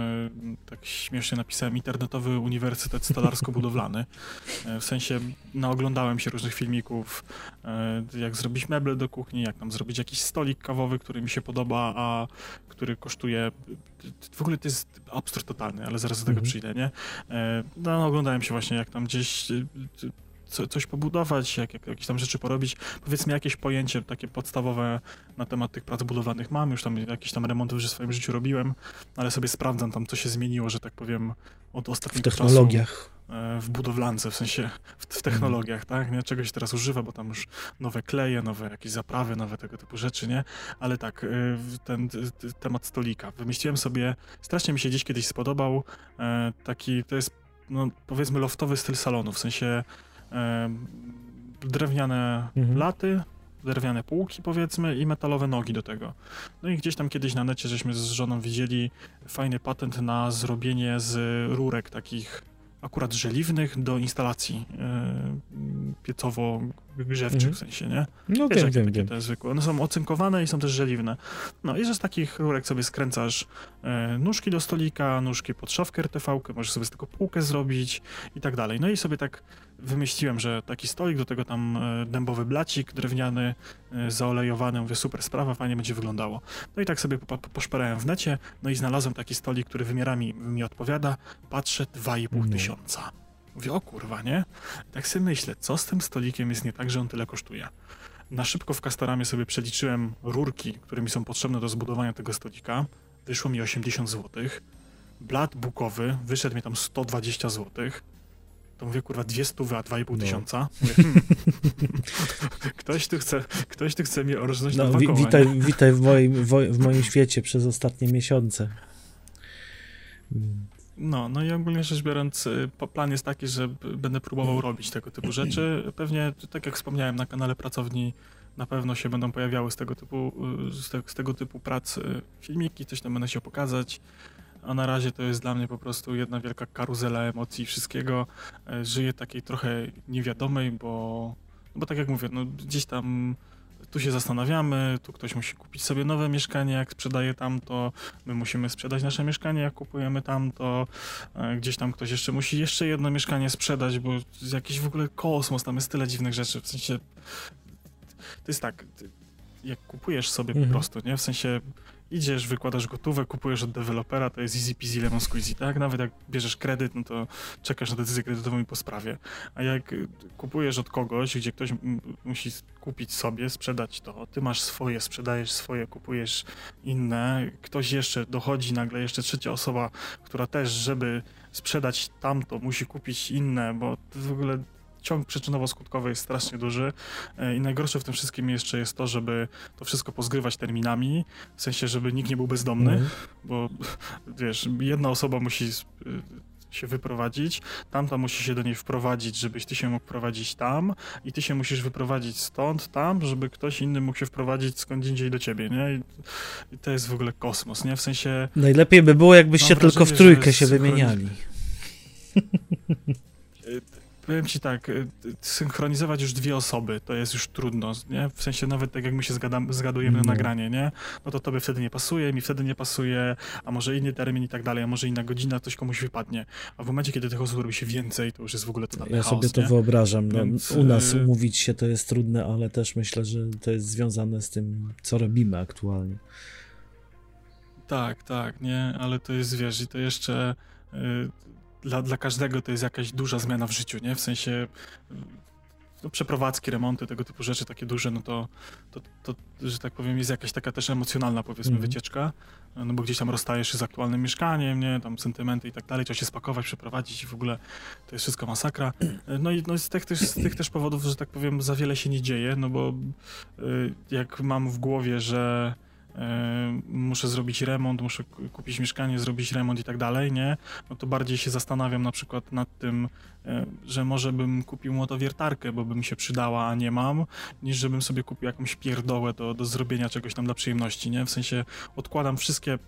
tak śmiesznie napisałem, internetowy uniwersytet stolarsko-budowlany. E, w sensie naoglądałem się różnych filmików, e, jak zrobić meble do kuchni, jak tam zrobić jakiś stolik kawowy, który mi się podoba, a który kosztuje w ogóle to jest absurd totalny, ale zaraz do tego mhm. przyjdę, nie? No, no, oglądałem się właśnie, jak tam gdzieś co, coś pobudować, jak, jak, jakieś tam rzeczy porobić. Powiedzmy jakieś pojęcie takie podstawowe na temat tych prac budowlanych mam, już tam jakieś tam remonty w swoim życiu robiłem, ale sobie sprawdzam tam, co się zmieniło, że tak powiem, od ostatniego W technologiach. Czasu w budowlance, w sensie w, w technologiach, tak? Nie? Czegoś teraz używa, bo tam już nowe kleje, nowe jakieś zaprawy, nowe tego typu rzeczy, nie? Ale tak, y, ten temat stolika. Wymyśliłem sobie, strasznie mi się gdzieś kiedyś spodobał, e, taki, to jest, no, powiedzmy, loftowy styl salonu, w sensie e, drewniane mhm. laty, drewniane półki powiedzmy i metalowe nogi do tego. No i gdzieś tam kiedyś na necie żeśmy z żoną widzieli fajny patent na zrobienie z rurek takich akurat żeliwnych do instalacji yy, piecowo-grzewczych mhm. w sensie, nie? No Wiesz, wiem, wiem, wiem. Te zwykłe. One są ocynkowane i są też żeliwne. No i że z takich rurek sobie skręcasz yy, nóżki do stolika, nóżki pod szafkę RTV, możesz sobie z tego półkę zrobić i tak dalej. No i sobie tak wymyśliłem, że taki stolik, do tego tam yy, dębowy blacik drewniany, zaolejowany, mówię, super sprawa, fajnie będzie wyglądało. No i tak sobie po, po, poszperałem w necie, no i znalazłem taki stolik, który wymiara mi, odpowiada, patrzę, 2,5 no. tysiąca. Mówię, o kurwa, nie? Tak sobie myślę, co z tym stolikiem jest nie tak, że on tyle kosztuje. Na szybko w Castoramie sobie przeliczyłem rurki, które mi są potrzebne do zbudowania tego stolika. Wyszło mi 80 zł. Blat bukowy wyszedł mi tam 120 zł. To mówię, kurwa, dwie stówy, a 2,5 no. tysiąca. Mówię, hmm. ktoś, tu chce, ktoś tu chce mnie orżnąć no, na dwa koła, witaj, witaj w moim, w moim świecie przez ostatnie miesiące. No, no i ogólnie rzecz biorąc, y, plan jest taki, że będę próbował robić tego typu rzeczy. Pewnie, tak jak wspomniałem, na kanale pracowni na pewno się będą pojawiały z tego typu, y, z, te, z tego typu prac y, filmiki, coś tam będę się pokazać. A na razie to jest dla mnie po prostu jedna wielka karuzela emocji wszystkiego. Żyję takiej trochę niewiadomej, bo, bo tak jak mówię, no gdzieś tam tu się zastanawiamy, tu ktoś musi kupić sobie nowe mieszkanie, jak sprzedaje tamto, my musimy sprzedać nasze mieszkanie, jak kupujemy tamto, e, gdzieś tam ktoś jeszcze musi jeszcze jedno mieszkanie sprzedać, bo jakiś w ogóle kosmos, tam jest tyle dziwnych rzeczy, w sensie to jest tak, jak kupujesz sobie mhm. po prostu, nie, w sensie idziesz, wykładasz gotówę, kupujesz od dewelopera, to jest easy peasy lemon squeezy, tak? Nawet jak bierzesz kredyt, no to czekasz na decyzję kredytową i po sprawie. A jak kupujesz od kogoś, gdzie ktoś musi kupić sobie, sprzedać to, ty masz swoje, sprzedajesz swoje, kupujesz inne, ktoś jeszcze dochodzi nagle, jeszcze trzecia osoba, która też, żeby sprzedać tamto, musi kupić inne, bo w ogóle ciąg przyczynowo-skutkowy jest strasznie duży e, i najgorsze w tym wszystkim jeszcze jest to, żeby to wszystko pozgrywać terminami, w sensie, żeby nikt nie był bezdomny, mm. bo wiesz, jedna osoba musi e, się wyprowadzić, tamta musi się do niej wprowadzić, żebyś ty się mógł prowadzić tam i ty się musisz wyprowadzić stąd, tam, żeby ktoś inny mógł się wprowadzić skąd indziej do ciebie, nie? I to jest w ogóle kosmos, nie? W sensie... Najlepiej by było, jakbyście tylko w trójkę się wymieniali. powiem ci tak, y, synchronizować już dwie osoby to jest już trudno, nie? W sensie nawet tak jak my się zgadam, zgadujemy na nagranie, nie? No to tobie wtedy nie pasuje, mi wtedy nie pasuje, a może inny termin i tak dalej, a może inna godzina, coś komuś wypadnie. A w momencie, kiedy tych osób robi się więcej, to już jest w ogóle to Ja sobie to nie? wyobrażam. No, Więc, u nas y, umówić się to jest trudne, ale też myślę, że to jest związane z tym, co robimy aktualnie. Tak, tak, nie? Ale to jest, wiesz, i to jeszcze... Dla, dla każdego to jest jakaś duża zmiana w życiu, nie? W sensie no, przeprowadzki, remonty, tego typu rzeczy takie duże, no to, to, to, że tak powiem, jest jakaś taka też emocjonalna, powiedzmy, mm -hmm. wycieczka, no bo gdzieś tam rozstajesz się z aktualnym mieszkaniem, nie, tam sentymenty i tak dalej, trzeba się spakować, przeprowadzić i w ogóle to jest wszystko masakra. No i no, z, tych, z tych też powodów, że tak powiem, za wiele się nie dzieje, no bo y, jak mam w głowie, że muszę zrobić remont, muszę kupić mieszkanie, zrobić remont i tak dalej, nie? No to bardziej się zastanawiam na przykład nad tym, e, że może bym kupił motowiertarkę, bo by mi się przydała, a nie mam, niż żebym sobie kupił jakąś pierdołę do, do zrobienia czegoś tam dla przyjemności, nie? W sensie odkładam wszystkie,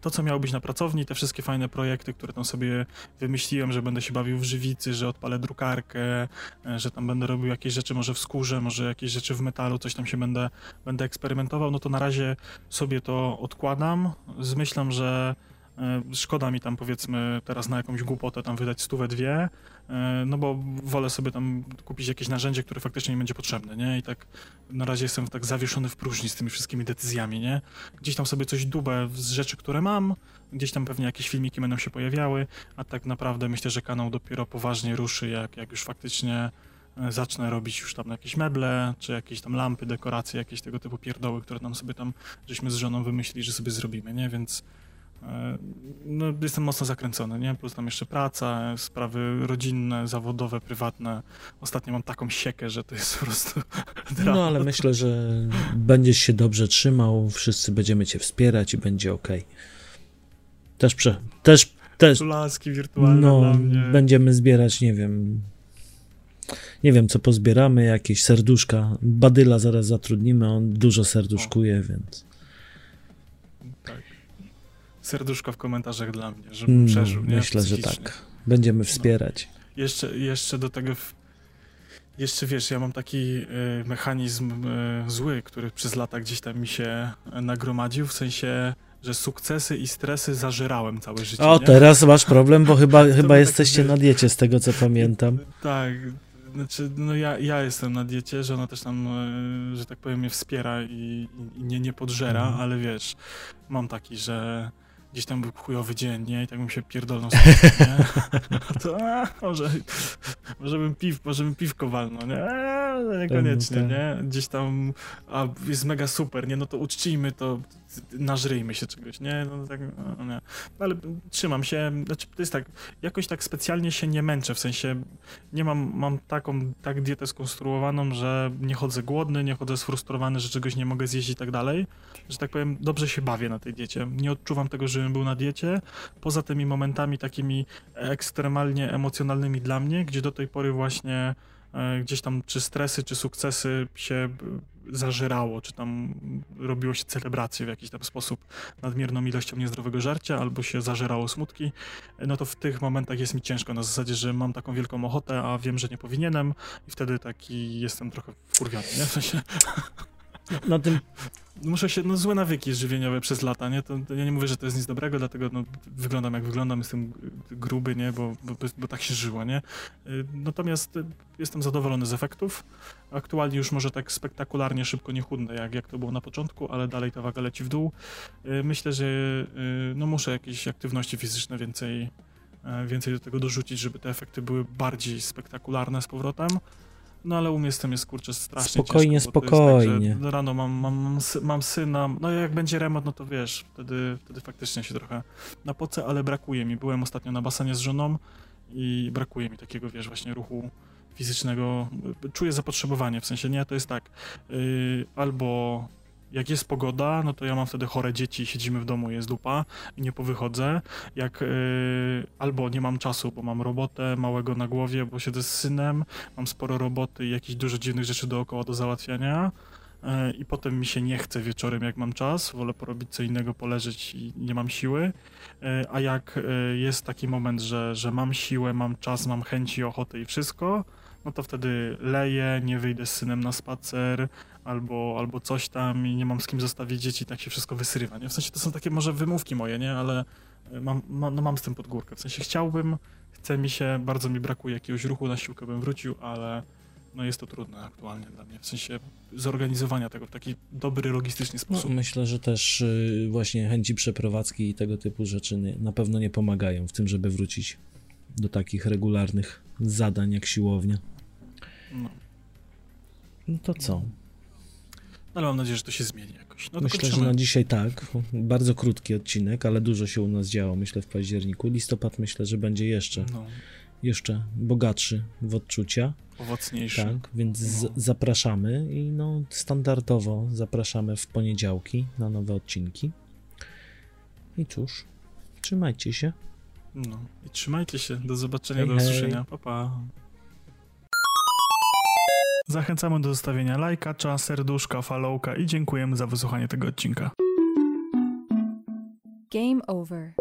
to co miało być na pracowni, te wszystkie fajne projekty, które tam sobie wymyśliłem, że będę się bawił w żywicy, że odpalę drukarkę, e, że tam będę robił jakieś rzeczy może w skórze, może jakieś rzeczy w metalu, coś tam się będę, będę eksperymentował, no to na razie sobie to odkładam z myślą, że e, szkoda mi tam powiedzmy teraz na jakąś głupotę tam wydać stówę dwie, e, no bo wolę sobie tam kupić jakieś narzędzie, które faktycznie mi będzie potrzebne, nie? I tak na razie jestem tak zawieszony w próżni z tymi wszystkimi decyzjami, nie? Gdzieś tam sobie coś dubę z rzeczy, które mam, gdzieś tam pewnie jakieś filmiki będą się pojawiały, a tak naprawdę myślę, że kanał dopiero poważnie ruszy, jak, jak już faktycznie zacznę robić już tam jakieś meble, czy jakieś tam lampy, dekoracje, jakieś tego typu pierdoły, które nam sobie tam, żeśmy z żoną wymyślili, że sobie zrobimy, nie? Więc e, no, jestem mocno zakręcony, nie? Plus tam jeszcze praca, sprawy rodzinne, zawodowe, prywatne. Ostatnio mam taką siekę, że to jest po prostu dramat. No ale myślę, że będziesz się dobrze trzymał, wszyscy będziemy cię wspierać i będzie ok. Też prze, też, też, Laski wirtualne no, będziemy zbierać, nie wiem, nie wiem co pozbieramy, jakieś serduszka. Badyla zaraz zatrudnimy, on dużo serduszkuje, więc Tak. Serduszko w komentarzach dla mnie, żebym no, przeżył, nie? myślę, że tak. Będziemy wspierać. Jeszcze, jeszcze do tego. W... Jeszcze wiesz, ja mam taki y, mechanizm y, zły, który przez lata gdzieś tam mi się nagromadził, w sensie, że sukcesy i stresy zażerałem całe życie. O, nie? teraz masz problem, bo chyba, chyba jesteście wiesz- na diecie, z tego co pamiętam. Tak, znaczy, no ja, ja jestem na diecie, że ona też tam, y, że tak powiem, mnie wspiera i, i nie, nie podżera, Mhm. ale wiesz, mam taki, że gdzieś tam był chujowy dzień, nie? I tak bym się pierdolnął sobie, nie? To a, może, może bym piw, może bym piwko walnął, nie? No niekoniecznie, tak. nie? Gdzieś tam, a jest mega super, nie? No to uczcijmy to, nażryjmy się czegoś, nie? No tak, no, nie. No, ale trzymam się, znaczy to jest tak, jakoś tak specjalnie się nie męczę, w sensie nie mam, mam taką, tak dietę skonstruowaną, że nie chodzę głodny, nie chodzę sfrustrowany, że czegoś nie mogę zjeść i tak dalej, że tak powiem, dobrze się bawię na tej diecie. Nie odczuwam tego, żebym był na diecie, poza tymi momentami takimi ekstremalnie emocjonalnymi dla mnie, gdzie do tej pory właśnie e, gdzieś tam czy stresy, czy sukcesy się zażerało, czy tam robiło się celebracje w jakiś tam sposób nadmierną ilością niezdrowego żarcia, albo się zażerało smutki, no to w tych momentach jest mi ciężko, na zasadzie, że mam taką wielką ochotę, a wiem, że nie powinienem i wtedy taki jestem trochę wkurwiony, nie? W sensie Na tym muszę się, no złe nawyki żywieniowe przez lata, nie? To, to ja nie mówię, że to jest nic dobrego, dlatego no, wyglądam jak wyglądam, jestem gruby, nie? Bo, bo, bo tak się żyło, nie? Y, Natomiast y, jestem zadowolony z efektów. Aktualnie już może tak spektakularnie szybko nie chudnę, jak, jak to było na początku, ale dalej ta waga leci w dół. Y, Myślę, że no muszę jakieś aktywności fizyczne więcej, e, więcej do tego dorzucić, żeby te efekty były bardziej spektakularne z powrotem. No ale u mnie z tym jest kurczę strasznie Spokojnie, ciężko, jest spokojnie. Tak, rano mam, mam, mam, sy- mam syna, no jak będzie remont, no to wiesz, wtedy, wtedy faktycznie się trochę napocę, ale brakuje mi. Byłem ostatnio na basenie z żoną i brakuje mi takiego, wiesz, właśnie ruchu fizycznego. Czuję zapotrzebowanie, w sensie nie, to jest tak, yy, albo jak jest pogoda, no to ja mam wtedy chore dzieci, siedzimy w domu, jest dupa i nie powychodzę. Jak yy, albo nie mam czasu, bo mam robotę małego na głowie, bo siedzę z synem, mam sporo roboty i jakieś dużo dziwnych rzeczy dookoła do załatwiania. yy, I potem mi się nie chce wieczorem, jak mam czas, wolę porobić co innego, poleżeć i nie mam siły. Yy, A jak yy, jest taki moment, że, że mam siłę, mam czas, mam chęci, ochotę i wszystko, no to wtedy leję, nie wyjdę z synem na spacer, albo, albo coś tam i nie mam z kim zostawić dzieci, tak się wszystko wysrywa, nie? W sensie to są takie może wymówki moje, nie? Ale y, mam, mam, no mam z tym pod górkę. W sensie chciałbym, chce mi się, bardzo mi brakuje jakiegoś ruchu, na siłkę bym wrócił, ale no jest to trudne aktualnie dla mnie. W sensie zorganizowania tego w taki dobry, logistyczny no, sposób. myślę, że też y, właśnie chęci przeprowadzki i tego typu rzeczy na pewno nie pomagają w tym, żeby wrócić do takich regularnych zadań jak siłownia. No. No to co? Ale mam nadzieję, że to się zmieni jakoś. No Myślę, że na dzisiaj tak. Bardzo krótki odcinek, ale dużo się u nas działo, myślę, w październiku. Listopad myślę, że będzie jeszcze, No, jeszcze bogatszy w odczucia. owocniejszy. Tak, więc No. zapraszamy i no standardowo zapraszamy w poniedziałki na nowe odcinki. I cóż, trzymajcie się. No. I trzymajcie się. Do zobaczenia, Hej, do hej. usłyszenia. Pa, pa. Zachęcamy do zostawienia lajka, serduszka, followka i dziękujemy za wysłuchanie tego odcinka. Game over.